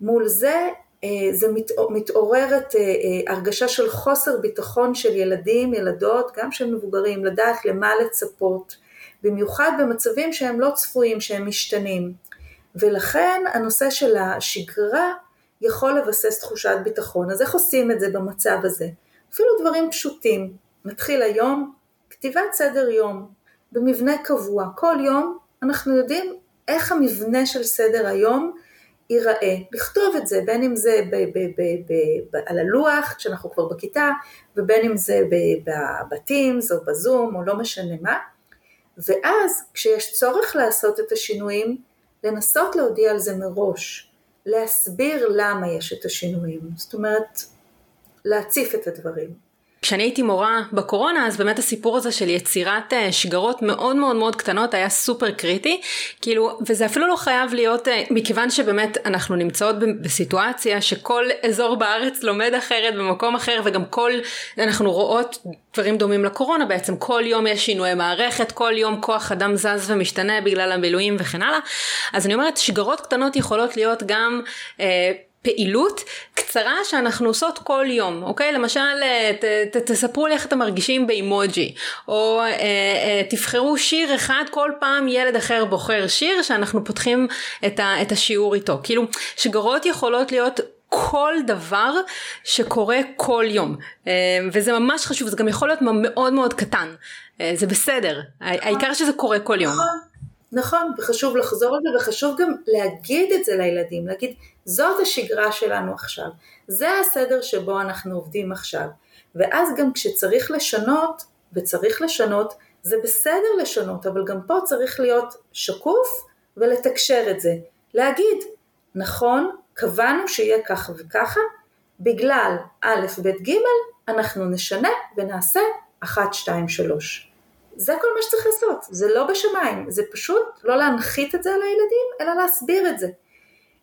Speaker 2: מול זה אה, זה מתעוררת אה, אה, הרגשה של חוסר ביטחון של ילדים, ילדות, גם של מבוגרים, לדעת למה לצפות, במיוחד במצבים שהם לא צפויים, שהם משתנים. ולכן הנושא של השגרה יכול לבסס תחושת ביטחון. אז איך עושים את זה במצב הזה? אפילו דברים פשוטים. מתחיל היום, כתיבת סדר יום, במבנה קבוע. כל יום אנחנו יודעים איך המבנה של סדר היום ייראה. לכתוב את זה, בין אם זה ב- ב- ב- ב- על הלוח, כשאנחנו כבר בכיתה, ובין אם זה בטימס או בזום או לא משנה מה. ואז כשיש צורך לעשות את השינויים, לנסות להודיע על זה מראש, להסביר למה יש את השינויים, זאת אומרת להציף את הדברים.
Speaker 1: כשאני הייתי מורה בקורונה אז באמת הסיפור הזה של יצירת אה, שגרות מאוד מאוד מאוד קטנות היה סופר קריטי. כאילו וזה אפילו לא חייב להיות אה, מכיוון שבאמת אנחנו נמצאות בסיטואציה שכל אזור בארץ לומד אחרת במקום אחר וגם כל אנחנו רואות דברים דומים לקורונה בעצם. כל יום יש שינויי מערכת כל יום כוח אדם זז ומשתנה בגלל המילואים וכן הלאה. אז אני אומרת שגרות קטנות יכולות להיות גם אה, פעילות קצרה שאנחנו עושות כל יום, אוקיי? למשל, אה, ת, ת, תספרו לי איך אתם מרגישים באימוג'י, או אה, אה, תבחרו שיר אחד, כל פעם ילד אחר בוחר שיר שאנחנו פותחים את, ה, את השיעור איתו. כאילו, שגרות יכולות להיות כל דבר שקורה כל יום אה, וזה ממש חשוב זה גם יכול להיות מאוד מאוד קטן אה, זה בסדר העיקר שזה קורה כל יום.
Speaker 2: נכון. וחשוב לחזור על זה, וחשוב גם להגיד את זה לילדים, להגיד, זאת השגרה שלנו עכשיו, זה הסדר שבו אנחנו עובדים עכשיו, ואז גם כשצריך לשנות, וצריך לשנות, זה בסדר לשנות, אבל גם פה צריך להיות שקוף ולתקשר את זה, להגיד, נכון, קבענו שיהיה ככה וככה, בגלל א', ב', ג', אנחנו נשנה ונעשה 1, 2, 3. זה כל מה שצריך לעשות, זה לא בשמיים, זה פשוט לא להנחית את זה על הילדים, אלא להסביר את זה.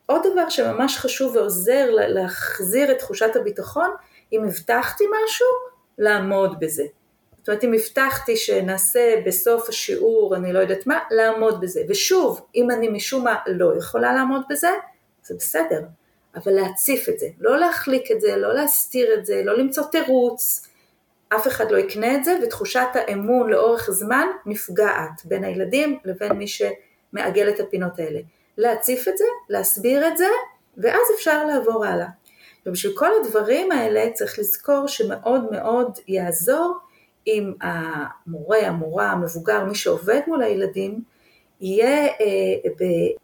Speaker 2: עוד דבר שממש חשוב ועוזר להחזיר את תחושת הביטחון, אם הבטחתי משהו, לעמוד בזה. זאת אומרת, אם הבטחתי שנעשה בסוף השיעור, אני לא יודעת מה, לעמוד בזה. ושוב, אם אני משום מה לא יכולה לעמוד בזה, זה בסדר. אבל להציף את זה, לא להחליק את זה, לא להסתיר את זה, לא למצוא תירוץ, אף אחד לא יקנה את זה, ותחושת האמון לאורך זמן נפגעת בין הילדים לבין מי שמעגל את הפינות האלה. להציף את זה, להסביר את זה, ואז אפשר לעבור הלאה. ובשביל כל הדברים האלה צריך לזכור שמאוד מאוד יעזור אם המורה, המורה, המבוגר, מי שעובד מול הילדים, יהיה אה,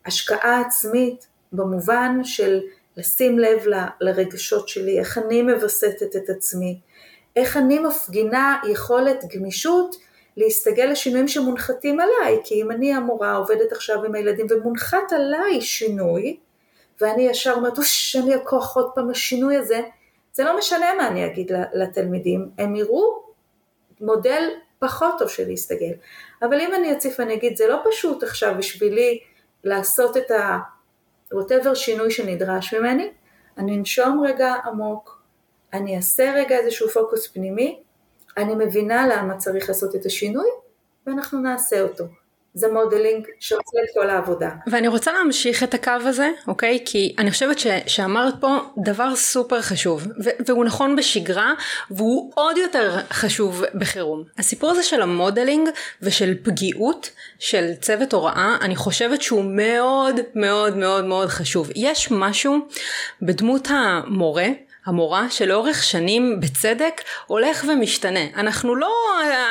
Speaker 2: בהשקעה עצמית במובן של לשים לב ל, לרגשות שלי, איך אני מווסתת את עצמי, איך אני מפגינה יכולת גמישות להסתגל לשינויים שמונחתים עליי, כי אם אני המורה עובדת עכשיו עם הילדים ומונחת עליי שינוי, ואני ישר אומרת, אוש, אני הכוח עוד פעם השינוי הזה, זה לא משנה מה אני אגיד לתלמידים, הם יראו מודל פחות טוב של להסתגל. אבל אם אני אציף ואני אגיד, זה לא פשוט עכשיו בשבילי לעשות את ה... whatever שינוי שנדרש ממני, אני אנשום רגע עמוק, אני אעשה רגע איזשהו פוקוס פנימי, אני מבינה למה צריך לעשות את השינוי, ואנחנו נעשה אותו. זה modeling שעושה את כל העבודה.
Speaker 1: ואני רוצה להמשיך את הקו הזה, אוקיי? כי אני חושבת ש, שאמרת פה דבר סופר חשוב, ו- והוא נכון בשגרה, והוא עוד יותר חשוב בחירום. הסיפור הזה של ה modeling ושל פגיעות של צוות הוראה, אני חושבת שהוא מאוד מאוד מאוד מאוד חשוב. יש משהו בדמות המורה, המורה שלאורך שנים בצדק הולך ומשתנה. אנחנו לא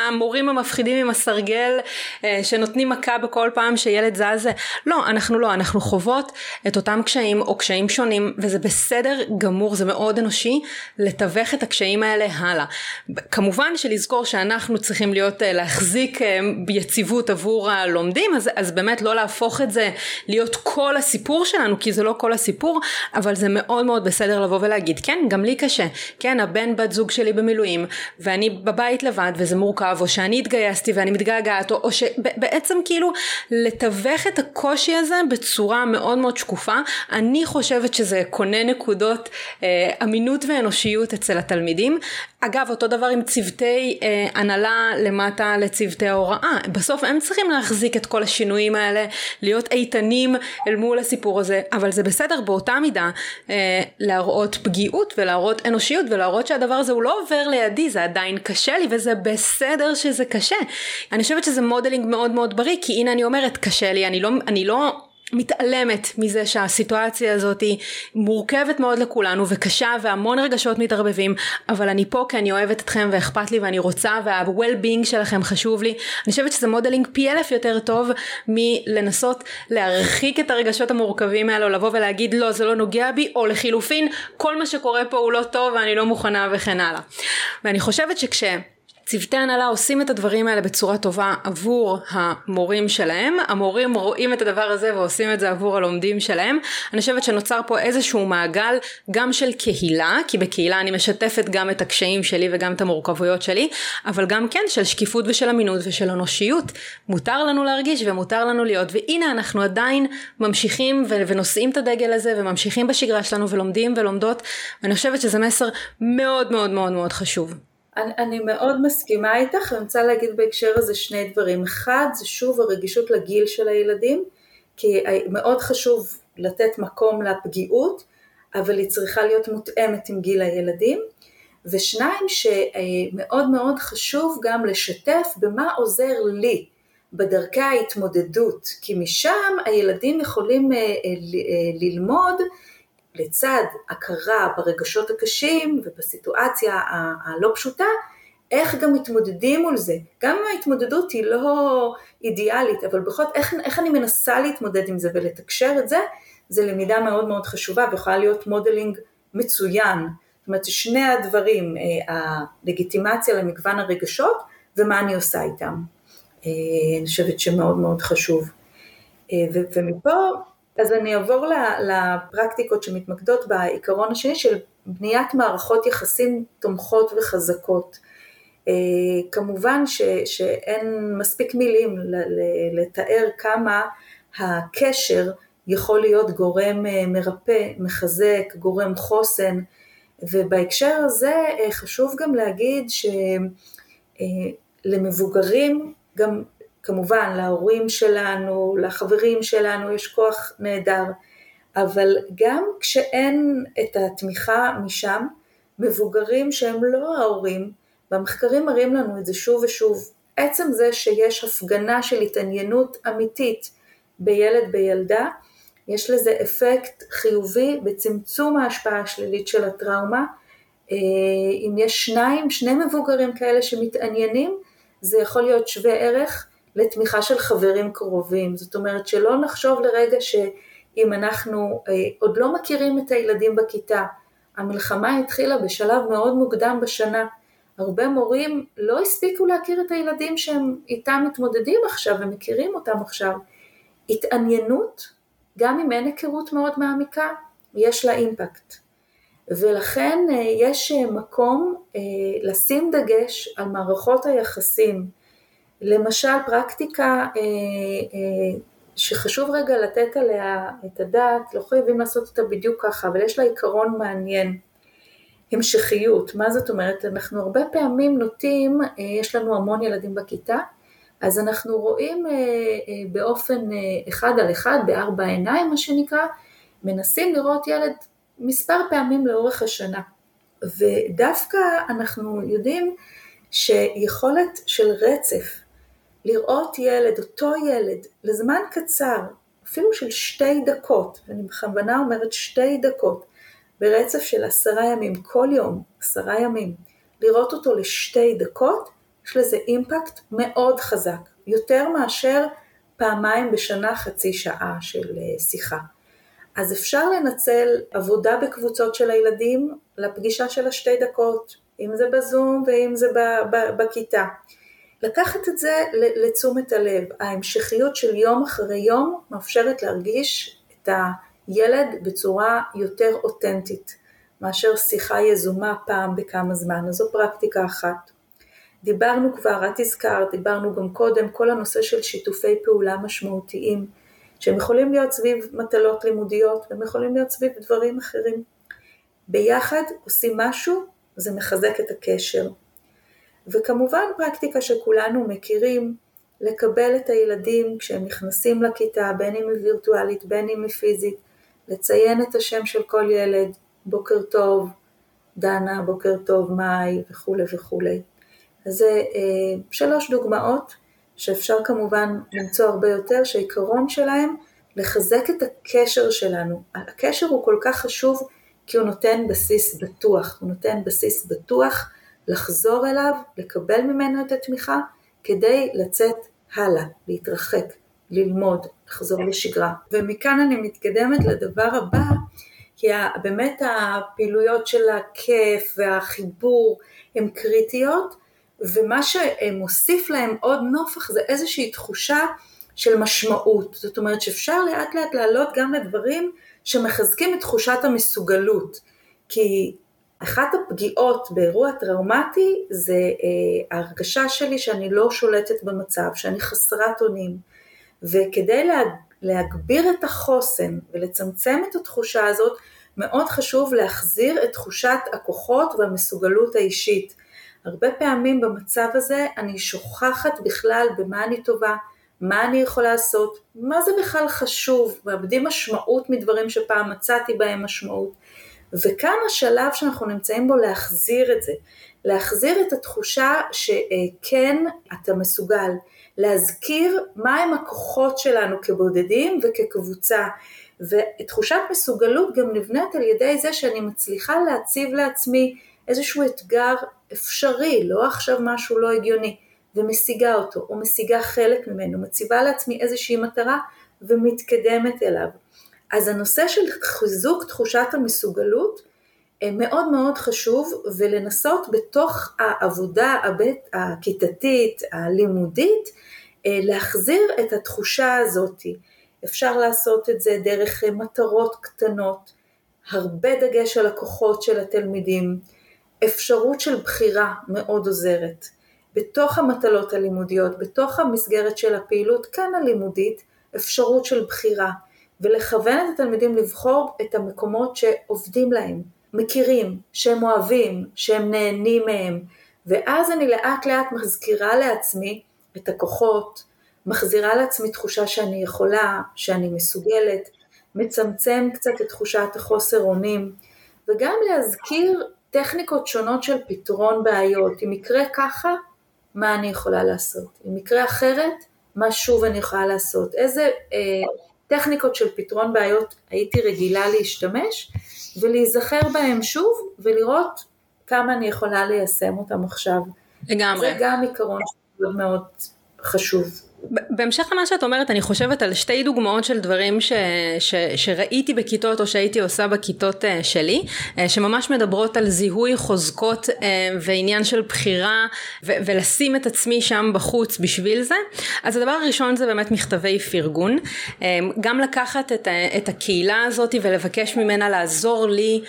Speaker 1: המורים המפחידים עם הסרגל אה, שנותנים מכה בכל פעם שילד זז, לא, אנחנו לא, אנחנו חוות את אותם קשיים או קשיים שונים וזה בסדר גמור, זה מאוד אנושי לתווך את הקשיים האלה הלאה. כמובן שלזכור שאנחנו צריכים להיות, אה, להחזיק אה, יציבות עבור הלומדים, אז, אז באמת לא להפוך את זה להיות כל הסיפור שלנו, כי זה לא כל הסיפור, אבל זה מאוד מאוד בסדר לבוא ולהגיד, כן, גם לי קשה, כן, הבן בת זוג שלי במילואים, ואני בבית לבד וזה מורכב, או שאני התגייסתי ואני מתגעגעת, או, או שבעצם כאילו לתווך את הקושי הזה בצורה מאוד מאוד שקופה, אני חושבת שזה קונה נקודות אה, אמינות ואנושיות אצל התלמידים. אגב, אותו דבר עם צוותי אה, הנהלה למטה לצוותי ההוראה. בסוף הם צריכים להחזיק את כל השינויים האלה, להיות איתנים אל מול הסיפור הזה, אבל זה בסדר באותה מידה אה, להראות פגיעות ולהראות אנושיות ולהראות שהדבר הזה הוא לא עובר לידי, זה עדיין קשה לי וזה בסדר שזה קשה. אני חושבת שזה modeling מאוד מאוד בריא, כי הנה אני אומרת, קשה לי, אני לא... אני לא מתעלמת מזה שהסיטואציה הזאת היא מורכבת מאוד לכולנו וקשה והמון רגשות מתערבבים אבל אני פה כי אני אוהבת אתכם ואכפת לי ואני רוצה וה-well-being שלכם חשוב לי. אני חושבת שזה modeling פי אלף יותר טוב מלנסות להרחיק את הרגשות המורכבים האלו לבוא ולהגיד לא זה לא נוגע בי או לחילופין כל מה שקורה פה הוא לא טוב ואני לא מוכנה וכן הלאה. ואני חושבת שכש צוותי הנהלה עושים את הדברים האלה בצורה טובה עבור המורים שלהם, המורים רואים את הדבר הזה ועושים את זה עבור הלומדים שלהם. אני חושבת שנוצר פה איזשהו מעגל גם של קהילה, כי בקהילה אני משתפת גם את הקשיים שלי וגם את המורכבויות שלי, אבל גם כן של שקיפות ושל אמינות ושל אנושיות. מותר לנו להרגיש ומותר לנו להיות, והנה אנחנו עדיין ממשיכים ונושאים את הדגל הזה וממשיכים בשגרה שלנו ולומדים ולומדות, ואני חושבת שזה מסר מאוד מאוד מאוד מאוד חשוב.
Speaker 2: אני, אני מאוד מסכימה איתך, אני רוצה להגיד בהקשר הזה שני דברים. אחד, זה שוב הרגישות לגיל של הילדים, כי מאוד חשוב לתת מקום לפגיעות, אבל היא צריכה להיות מותאמת עם גיל הילדים. ושניים, שמאוד מאוד חשוב גם לשתף במה עוזר לי בדרכי ההתמודדות, כי משם הילדים יכולים אה, אה, ללמוד לצד הכרה ברגשות הקשים ובסיטואציה הלא פשוטה, איך גם מתמודדים מול זה. גם אם ההתמודדות היא לא אידיאלית, אבל בכל זאת איך, איך אני מנסה להתמודד עם זה ולתקשר את זה, זה למידה מאוד מאוד חשובה ויכולה להיות modeling מצוין. זאת אומרת שני הדברים, אה, הלגיטימציה למגוון הרגשות ומה אני עושה איתם. אה, אני חושבת שמאוד מאוד חשוב. אה, ומפה אז אני אעבור לפרקטיקות שמתמקדות בעיקרון השני של בניית מערכות יחסים תומכות וחזקות. אה, כמובן ש, שאין מספיק מילים לתאר כמה הקשר יכול להיות גורם אה, מרפא, מחזק, גורם חוסן, ובהקשר הזה אה, חשוב גם להגיד שלמבוגרים גם כמובן להורים שלנו, לחברים שלנו, יש כוח נהדר, אבל גם כשאין את התמיכה משם, מבוגרים שהם לא ההורים, והמחקרים מראים לנו את זה שוב ושוב, עצם זה שיש הפגנה של התעניינות אמיתית בילד בילדה, יש לזה אפקט חיובי בצמצום ההשפעה השלילית של הטראומה. אה, אם יש שניים, שני מבוגרים כאלה שמתעניינים, זה יכול להיות שווה ערך לתמיכה של חברים קרובים. זאת אומרת שלא נחשוב לרגע שאם אנחנו אה, עוד לא מכירים את הילדים בכיתה, המלחמה התחילה בשלב מאוד מוקדם בשנה. הרבה מורים לא הספיקו להכיר את הילדים שהם איתם מתמודדים עכשיו ומכירים אותם עכשיו. התעניינות, גם אם אין היכרות מאוד מעמיקה, יש לה אימפקט. ולכן אה, יש אה, מקום לשים דגש על מערכות היחסים למשל פרקטיקה אה, אה, שחשוב רגע לתת עליה את הדעת, לא חייבים לעשות אותה בדיוק ככה, אבל יש לה עיקרון מעניין. המשכיות, מה זאת אומרת? אנחנו הרבה פעמים נוטים, אה, יש לנו המון ילדים בכיתה, אז אנחנו רואים באופן אחד על אחד, בארבע עיניים מה שנקרא, מנסים לראות ילד מספר פעמים לאורך השנה. ודווקא אנחנו יודעים שיכולת של רצף לראות ילד, אותו ילד, לזמן קצר, אפילו של שתי דקות, ואני בכוונה אומרת שתי דקות, ברצף של עשרה ימים, כל יום, עשרה ימים, לראות אותו לשתי דקות, יש לזה אימפקט מאוד חזק, יותר מאשר פעמיים בשנה חצי שעה של אה, שיחה. אז אפשר לנצל עבודה בקבוצות של הילדים לפגישה של השתי דקות, אם זה בזום ואם זה בכיתה. לקחת את זה לתשומת הלב. ההמשכיות של יום אחרי יום מאפשרת להרגיש את הילד בצורה יותר אותנטית. מאשר שיחה יזומה פעם בכמה זמן, אז זו פרקטיקה אחת. דיברנו כבר, את הזכרת, דיברנו גם קודם, כל הנושא של שיתופי פעולה משמעותיים, שהם יכולים להיות סביב מטלות לימודיות, והם יכולים להיות סביב דברים אחרים. ביחד עושים משהו, זה מחזק את הקשר. וכמובן פרקטיקה שכולנו מכירים, לקבל את הילדים כשהם נכנסים לכיתה, בין אם היא וירטואלית, בין אם היא פיזית, לציין את השם של כל ילד, בוקר טוב, דנה, בוקר טוב, מאי וכולי וכולי. אז זה אה, שלוש דוגמאות שאפשר כמובן למצוא הרבה יותר, שהעיקרון שלהם לחזק את הקשר שלנו. הקשר הוא כל כך חשוב כי הוא נותן בסיס בטוח, הוא נותן בסיס בטוח לחזור אליו, לקבל ממנו את התמיכה, כדי לצאת הלאה, להתרחק, ללמוד, לחזור לשגרה. ומכאן אני מתקדמת לדבר הבא, כי באמת הפעילויות של הכיף והחיבור הן קריטיות, ומה שמוסיף להם עוד נופח זה איזושהי תחושה של משמעות. זאת אומרת שאפשר לאט לאט לעלות גם לדברים שמחזקים את תחושת המסוגלות. כי אחת הפגיעות באירוע טראומטי זה אה, ההרגשה שלי שאני לא שולטת במצב, שאני חסרת אונים. וכדי לה, להגביר את החוסן ולצמצם את התחושה הזאת, מאוד חשוב להחזיר את תחושת הכוחות והמסוגלות האישית. הרבה פעמים במצב הזה אני שוכחת בכלל במה אני טובה, מה אני יכולה לעשות, מה זה בכלל חשוב, מאבדים משמעות מדברים שפעם מצאתי בהם משמעות. וכאן השלב שאנחנו נמצאים בו להחזיר את זה, להחזיר את התחושה שכן אתה מסוגל, להזכיר מהם הכוחות שלנו כבודדים וכקבוצה, ותחושת מסוגלות גם נבנית על ידי זה שאני מצליחה להציב לעצמי איזשהו אתגר אפשרי, לא עכשיו משהו לא הגיוני, ומשיגה אותו, או משיגה חלק ממנו, מציבה לעצמי איזושהי מטרה ומתקדמת אליו. אז הנושא של חיזוק תחושת המסוגלות אה, מאוד מאוד חשוב ולנסות בתוך העבודה הבית, הכיתתית, הלימודית, אה, להחזיר את התחושה הזאתי. אפשר לעשות את זה דרך מטרות קטנות, הרבה דגש על הכוחות של התלמידים, אפשרות של בחירה מאוד עוזרת. בתוך המטלות הלימודיות, בתוך המסגרת של הפעילות כאן הלימודית, אפשרות של בחירה. ולכוון את התלמידים לבחור את המקומות שעובדים להם, מכירים, שהם אוהבים, שהם נהנים מהם, ואז אני לאט לאט מזכירה לעצמי את הכוחות, מחזירה לעצמי תחושה שאני יכולה, שאני מסוגלת, מצמצם קצת את תחושת החוסר אונים, וגם להזכיר טכניקות שונות של פתרון בעיות. אם יקרה ככה, מה אני יכולה לעשות? אם יקרה אחרת, מה שוב אני יכולה לעשות? איזה אה, טכניקות של פתרון בעיות הייתי רגילה להשתמש ולהיזכר בהם שוב ולראות כמה אני יכולה ליישם אותם עכשיו.
Speaker 1: לגמרי.
Speaker 2: זה גם עיקרון מאוד מאוד חשוב.
Speaker 1: בהמשך למה שאת אומרת אני חושבת על שתי דוגמאות של דברים ש, ש, שראיתי בכיתות או שהייתי עושה בכיתות uh, שלי uh, שממש מדברות על זיהוי חוזקות uh, ועניין של בחירה ו, ולשים את עצמי שם בחוץ בשביל זה. אז הדבר הראשון זה באמת מכתבי פרגון. גם לקחת את, את הקהילה הזאת ולבקש ממנה לעזור לי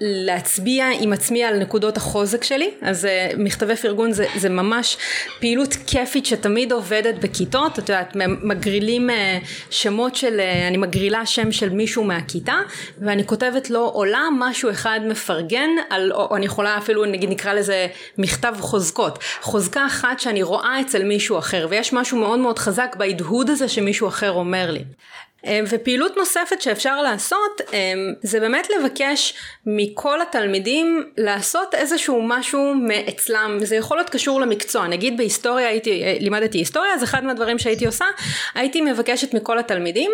Speaker 1: להצביע עם עצמי על נקודות החוזק שלי. אז מכתבי פרגון זה, זה ממש פעילות כיפית שתמיד עובדת בכיתה בכיתות, את יודעת, מגרילים אה, שמות של, אה, אני מגרילה שם של מישהו מהכיתה, ואני כותבת לו עולם משהו אחד מפרגן, על, או אני יכולה אפילו, נגיד נקרא לזה מכתב חוזקות, חוזקה אחת שאני רואה אצל מישהו אחר, ויש משהו מאוד מאוד חזק בהדהוד הזה שמישהו אחר אומר לי. אה, ופעילות נוספת שאפשר לעשות אה, זה באמת לבקש מכל התלמידים לעשות איזשהו משהו מאצלם. זה יכול להיות קשור למקצוע. נגיד בהיסטוריה הייתי אה, לימדתי היסטוריה אז אחד מהדברים שהייתי עושה הייתי מבקשת מכל התלמידים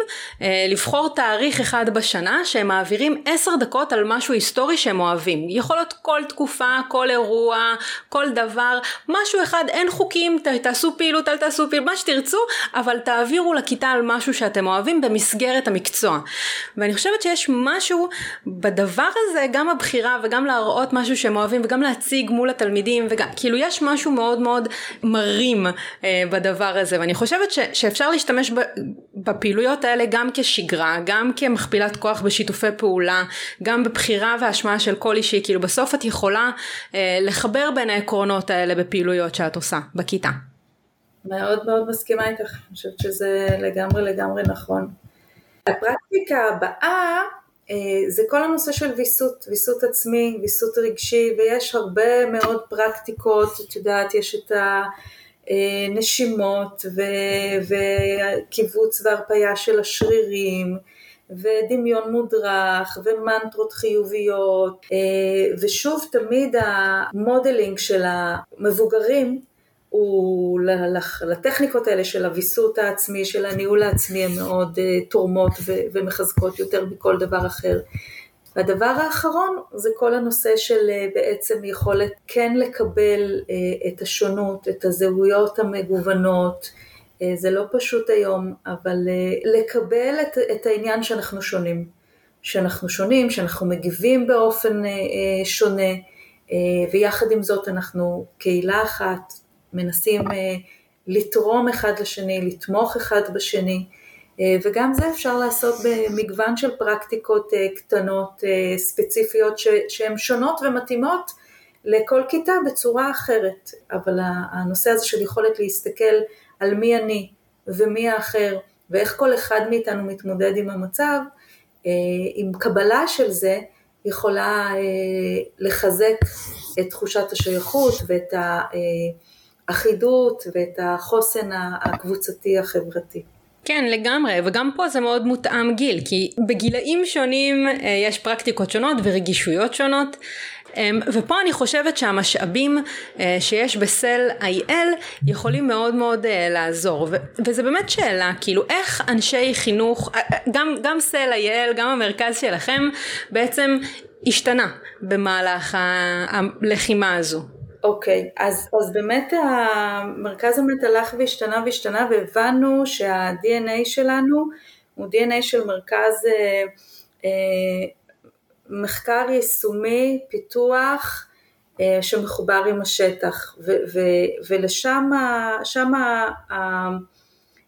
Speaker 1: לבחור תאריך אחד בשנה שהם מעבירים עשר דקות על משהו היסטורי שהם אוהבים. יכול להיות כל תקופה כל אירוע כל דבר משהו אחד אין חוקים תעשו פעילות אל תעשו פעילות מה שתרצו אבל תעבירו לכיתה על משהו שאתם אוהבים המסגרת המקצוע. ואני חושבת שיש משהו בדבר הזה, גם הבחירה וגם להראות משהו שהם אוהבים וגם להציג מול התלמידים, וגם, כאילו יש משהו מאוד מאוד מרים אה, בדבר הזה, ואני חושבת ש, שאפשר להשתמש ב, בפעילויות האלה גם כשגרה, גם כמכפילת כוח בשיתופי פעולה, גם בבחירה והשמעה של כל אישי, כאילו בסוף את יכולה אה, לחבר בין העקרונות האלה בפעילויות שאת עושה בכיתה.
Speaker 2: מאוד מאוד מסכימה איתך, אני חושבת שזה לגמרי לגמרי נכון. הפרקטיקה הבאה אה, זה כל הנושא של ויסות, ויסות עצמי, ויסות רגשי, ויש הרבה מאוד פרקטיקות, את יודעת, יש את הנשימות וקיבוץ והרפאיה של השרירים, ודמיון מודרך, ומנטרות חיוביות, אה, ושוב תמיד המודלינג של המבוגרים הוא לטכניקות האלה של הוויסות העצמי, של הניהול העצמי, הן מאוד אה, תורמות ומחזקות יותר מכל דבר אחר. והדבר האחרון זה כל הנושא של אה, בעצם יכולת כן לקבל את השונות, את הזהויות המגוונות, אה, זה לא פשוט היום, אבל אה, לקבל את, את העניין שאנחנו שונים, שאנחנו שונים, שאנחנו מגיבים באופן אה, שונה, ויחד עם זאת אנחנו קהילה אחת, מנסים לתרום אחד לשני, לתמוך אחד בשני, וגם זה אפשר לעשות במגוון של פרקטיקות קטנות ספציפיות שהן שונות ומתאימות לכל כיתה בצורה אחרת, אבל הנושא הזה של יכולת להסתכל על מי אני ומי האחר ואיך כל אחד מאיתנו מתמודד עם המצב, אה, עם קבלה של זה יכולה אה, לחזק את תחושת השייכות ואת האחידות ואת החוסן הקבוצתי החברתי.
Speaker 1: כן לגמרי וגם פה זה מאוד מותאם גיל כי בגילאים שונים אה, יש פרקטיקות שונות ורגישויות שונות אמ, ופה אני חושבת שהמשאבים אה, שיש בסל IL יכולים מאוד מאוד אה, לעזור וזה באמת שאלה כאילו איך אנשי חינוך גם, גם סל IL גם המרכז שלכם בעצם השתנה במהלך הלחימה הזו
Speaker 2: אוקיי, אז, אז באמת המרכז המת הלך והשתנה והשתנה והבנו שה-DNA שלנו הוא DNA של מרכז אה, אה, מחקר יישומי, פיתוח, אה, שמחובר עם השטח, ו- ו- ולשם שם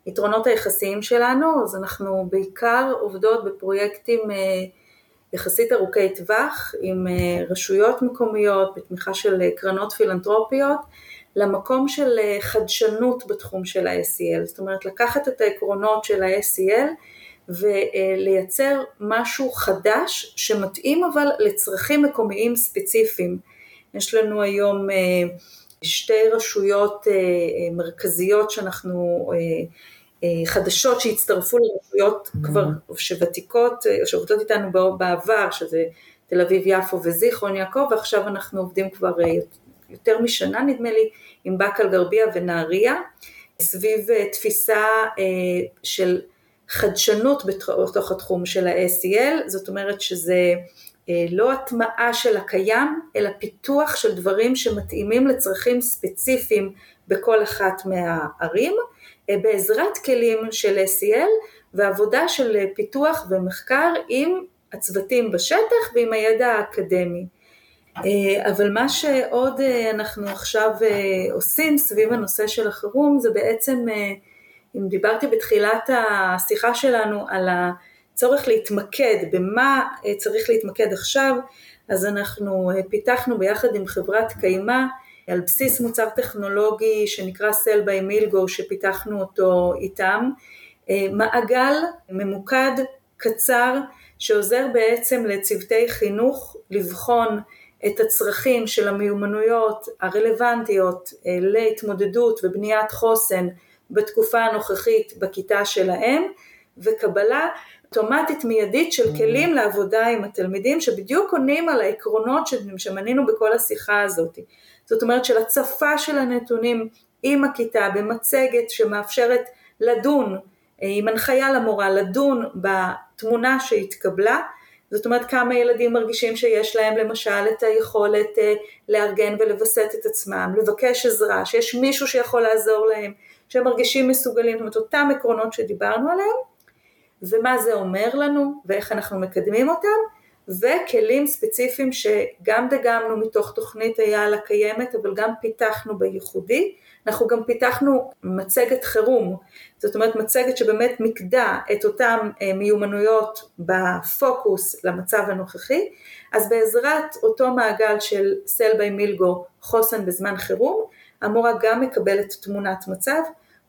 Speaker 2: היתרונות היחסיים שלנו, אז אנחנו בעיקר עובדות בפרויקטים אה, יחסית ארוכי טווח, עם אה, רשויות מקומיות, בתמיכה של קרנות פילנטרופיות, למקום של חדשנות בתחום של ה-SEL, זאת אומרת לקחת את העקרונות של ה-SEL ולייצר משהו חדש שמתאים אבל לצרכים מקומיים ספציפיים. יש לנו היום אה, שתי רשויות אה, אה, מרכזיות שאנחנו, חדשות שהצטרפו לרשויות כבר שוותיקות, שעובדות איתנו בעבר, שזה תל אביב יפו וזיכרון יעקב, ועכשיו אנחנו עובדים כבר יותר משנה נדמה לי עם באקה אל גרבייה ונהריה, סביב תפיסה של חדשנות בתוך התחום של ה-SEL, זאת אומרת שזה אה, לא הטמעה של הקיים, אלא פיתוח של דברים שמתאימים לצרכים ספציפיים בכל אחת מהערים, אה, בעזרת כלים של SEL ועבודה של פיתוח ומחקר עם הצוותים בשטח ועם הידע האקדמי. אה, אבל מה שעוד אנחנו עכשיו עושים סביב הנושא של החירום זה בעצם אם דיברתי בתחילת השיחה שלנו על הצורך להתמקד, במה אה, צריך להתמקד עכשיו, אז אנחנו אה, פיתחנו ביחד עם חברת קיימא על בסיס מוצר טכנולוגי שנקרא סל ביי מילגו שפיתחנו אותו איתם, אה, מעגל ממוקד קצר שעוזר בעצם לצוותי חינוך לבחון את הצרכים של המיומנויות הרלוונטיות להתמודדות ובניית חוסן בתקופה הנוכחית בכיתה שלהם וקבלה אוטומטית מיידית של כלים לעבודה עם התלמידים שבדיוק עונים על העקרונות שמנינו בכל השיחה הזאת. זאת אומרת של הצפה של הנתונים עם הכיתה במצגת שמאפשרת לדון עם הנחיה למורה לדון בתמונה שהתקבלה. זאת אומרת כמה ילדים מרגישים שיש להם למשל את היכולת אה, לארגן ולווסת את עצמם, לבקש עזרה, שיש מישהו שיכול לעזור להם, שהם מרגישים מסוגלים, זאת אומרת אותם עקרונות שדיברנו עליהם, ומה זה אומר לנו ואיך אנחנו מקדמים אותם וכלים ספציפיים שגם דגמנו מתוך תוכנית אייל הקיימת אבל גם פיתחנו בייחודי. אנחנו גם פיתחנו מצגת חירום, זאת אומרת מצגת שבאמת מיקדה את אותן אה, מיומנויות בפוקוס למצב הנוכחי, אז בעזרת אותו מעגל של סל ביי מילגו חוסן בזמן חירום, המורה גם מקבלת תמונת מצב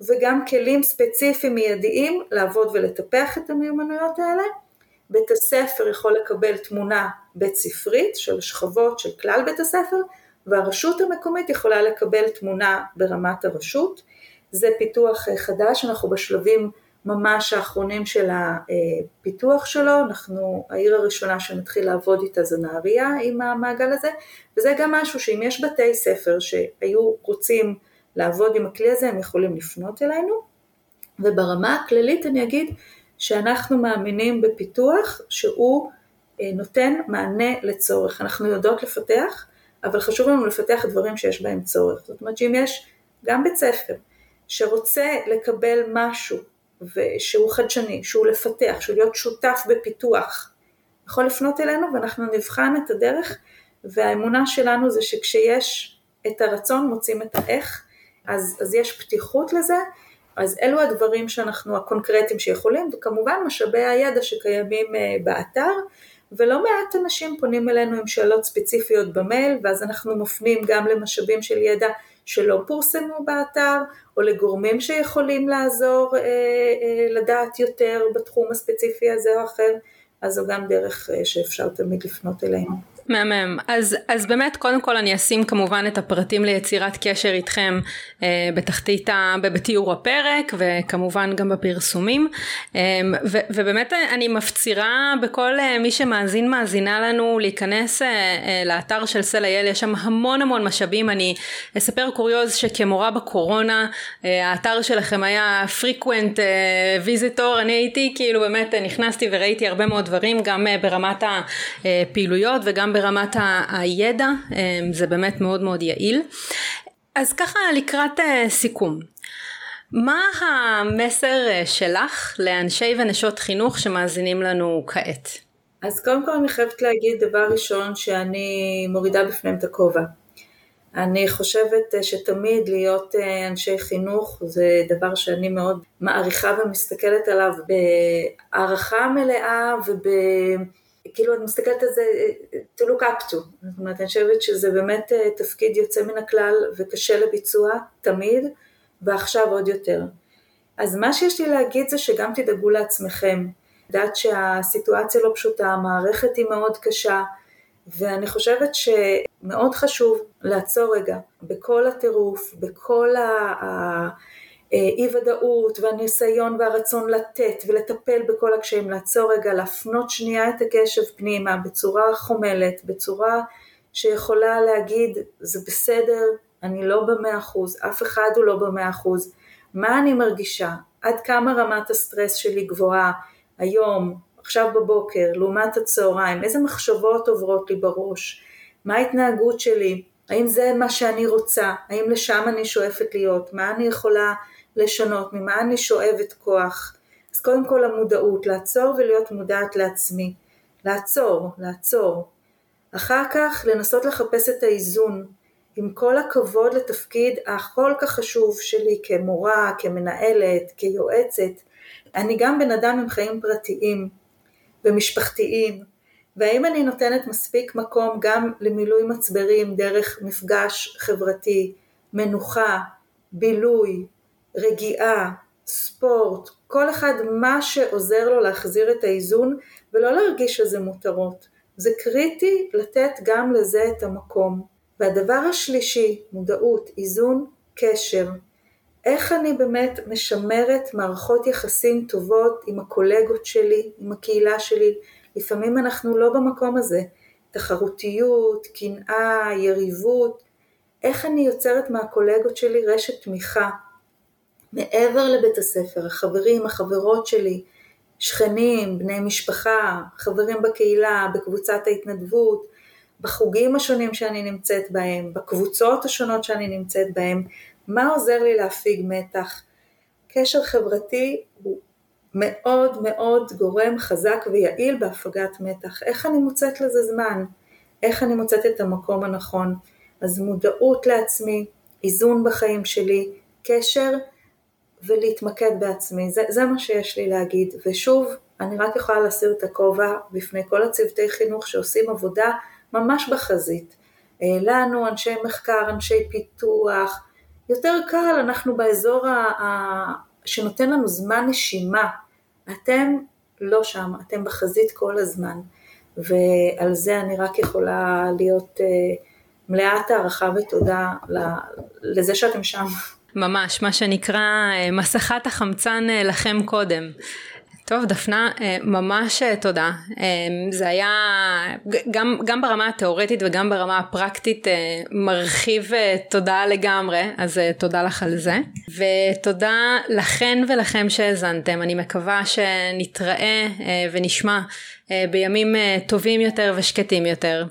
Speaker 2: וגם כלים ספציפיים מיידיים לעבוד ולטפח את המיומנויות האלה. בית הספר יכול לקבל תמונה בית ספרית של שכבות של כלל בית הספר והרשות המקומית יכולה לקבל תמונה ברמת הרשות. זה פיתוח אה, חדש, אנחנו בשלבים ממש האחרונים של הפיתוח שלו, אנחנו, העיר הראשונה שנתחיל לעבוד איתה זה נהריה עם המעגל הזה, וזה גם משהו שאם יש בתי ספר שהיו רוצים לעבוד עם הכלי הזה, הם יכולים לפנות אלינו, וברמה הכללית אני אגיד שאנחנו מאמינים בפיתוח שהוא אה, נותן מענה לצורך, אנחנו יודעות לפתח, אבל חשוב לנו לפתח דברים שיש בהם צורך. זאת אומרת שאם יש גם בית ספר שרוצה לקבל משהו שהוא חדשני, שהוא לפתח, שהוא להיות שותף בפיתוח, יכול לפנות אלינו ואנחנו נבחן את הדרך והאמונה שלנו זה שכשיש את הרצון מוצאים את האיך, אז, אז יש פתיחות לזה, אז אלו הדברים שאנחנו הקונקרטיים שיכולים, וכמובן משאבי הידע שקיימים אה, באתר, ולא מעט אנשים פונים אלינו עם שאלות ספציפיות במייל ואז אנחנו מפנים גם למשאבים של ידע שלא פורסמו באתר או לגורמים שיכולים לעזור אה, אה, לדעת יותר בתחום הספציפי הזה או אחר אז זו גם דרך אה, שאפשר תמיד לפנות אלינו.
Speaker 1: מהמם. אז, אז באמת קודם כל אני אשים כמובן את הפרטים ליצירת קשר איתכם אה, בתחתית, ה, בתיאור הפרק וכמובן גם בפרסומים אה, ו, ובאמת אני מפצירה בכל אה, מי שמאזין מאזינה לנו להיכנס אה, אה, לאתר של סלע יל יש שם המון המון משאבים אני אספר קוריוז שכמורה בקורונה אה, האתר שלכם היה frequent אה, visitor אני הייתי כאילו באמת נכנסתי וראיתי הרבה מאוד דברים גם אה, ברמת הפעילויות וגם ברמת הידע, אמ, זה באמת מאוד מאוד יעיל. אז ככה לקראת אה, סיכום, מה המסר אה, שלך לאנשי ונשות חינוך שמאזינים לנו כעת?
Speaker 2: אז קודם כל אני חייבת להגיד דבר ראשון שאני מורידה בפניהם את הכובע. אני חושבת אה, שתמיד להיות אנשי חינוך זה דבר שאני מאוד מעריכה ומסתכלת עליו בהערכה מלאה וב... כאילו אני מסתכלת על זה to look up to, זאת אומרת אני חושבת שזה באמת אה, תפקיד יוצא מן הכלל וקשה לביצוע תמיד ועכשיו עוד יותר. אז מה שיש לי להגיד זה שגם תדאגו לעצמכם, יודעת שהסיטואציה לא פשוטה, המערכת היא מאוד קשה ואני חושבת שמאוד חשוב לעצור רגע בכל הטירוף, בכל ה... אי ודאות והניסיון והרצון לתת ולטפל בכל הקשיים, לעצור רגע, להפנות שנייה את הקשב פנימה בצורה חומלת, בצורה שיכולה להגיד זה בסדר, אני לא במאה אחוז, אף אחד הוא לא במאה אחוז, מה אני מרגישה, עד כמה רמת הסטרס שלי גבוהה היום, עכשיו בבוקר, לעומת הצהריים, איזה מחשבות עוברות לי בראש, מה ההתנהגות שלי, האם זה מה שאני רוצה, האם לשם אני שואפת להיות, מה אני יכולה לשנות, ממה אני שואבת כוח. אז קודם כל המודעות, לעצור ולהיות מודעת לעצמי. לעצור, לעצור. אחר כך לנסות לחפש את האיזון. עם כל הכבוד לתפקיד הכל כך חשוב שלי כמורה, כמנהלת, כיועצת, אני גם בן אדם עם חיים פרטיים ומשפחתיים, והאם אני נותנת מספיק מקום גם למילוי מצברים דרך מפגש חברתי, מנוחה, בילוי, רגיעה, ספורט, כל אחד מה שעוזר לו להחזיר את האיזון ולא להרגיש שזה מותרות. זה קריטי לתת גם לזה את המקום. והדבר השלישי, מודעות, איזון, קשר. איך אני באמת משמרת מערכות יחסים טובות עם הקולגות שלי, עם הקהילה שלי. לפעמים אנחנו לא במקום הזה. תחרותיות, קנאה, יריבות. איך אני יוצרת מהקולגות שלי רשת תמיכה, מעבר לבית הספר, החברים, החברות שלי, שכנים, בני משפחה, חברים בקהילה, בקבוצת ההתנדבות, בחוגים השונים שאני נמצאת בהם, בקבוצות השונות שאני נמצאת בהם, מה עוזר לי להפיג מתח? קשר חברתי הוא מאוד מאוד גורם חזק ויעיל בהפגת מתח. איך אני מוצאת לזה זמן? איך אני מוצאת את המקום הנכון? אז מודעות לעצמי, איזון בחיים שלי, קשר ולהתמקד בעצמי, זה, זה מה שיש לי להגיד. ושוב, אני רק יכולה להסיר את הכובע בפני כל הצוותי חינוך שעושים עבודה ממש בחזית. אה, לנו, אנשי מחקר, אנשי פיתוח, יותר קל, אנחנו באזור ה... ה... שנותן לנו זמן נשימה. אתם לא שם, אתם בחזית כל הזמן. ועל זה אני רק יכולה להיות uh, מלאת הערכה ותודה לזה שאתם שם.
Speaker 1: ממש, מה שנקרא אה, מסכת החמצן אה, לכם קודם. טוב דפנה ממש תודה. זה היה גם, גם ברמה התיאורטית וגם ברמה הפרקטית מרחיב תודה לגמרי אז תודה לך על זה. ותודה לכן ולכם שהאזנתם. אני מקווה שנתראה ונשמע אה, בימים אה, טובים יותר ושקטים יותר.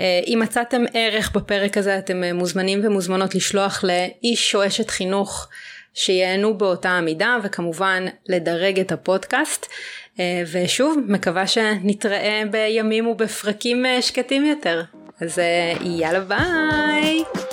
Speaker 1: אה, אם מצאתם ערך בפרק הזה אתם מוזמנים ומוזמנות לשלוח לאיש או אשת חינוך שייהנו באותה המידה וכמובן לדרג את הפודקאסט. ושוב מקווה שנתראה בימים ובפרקים שקטים יותר. אז יאללה ביי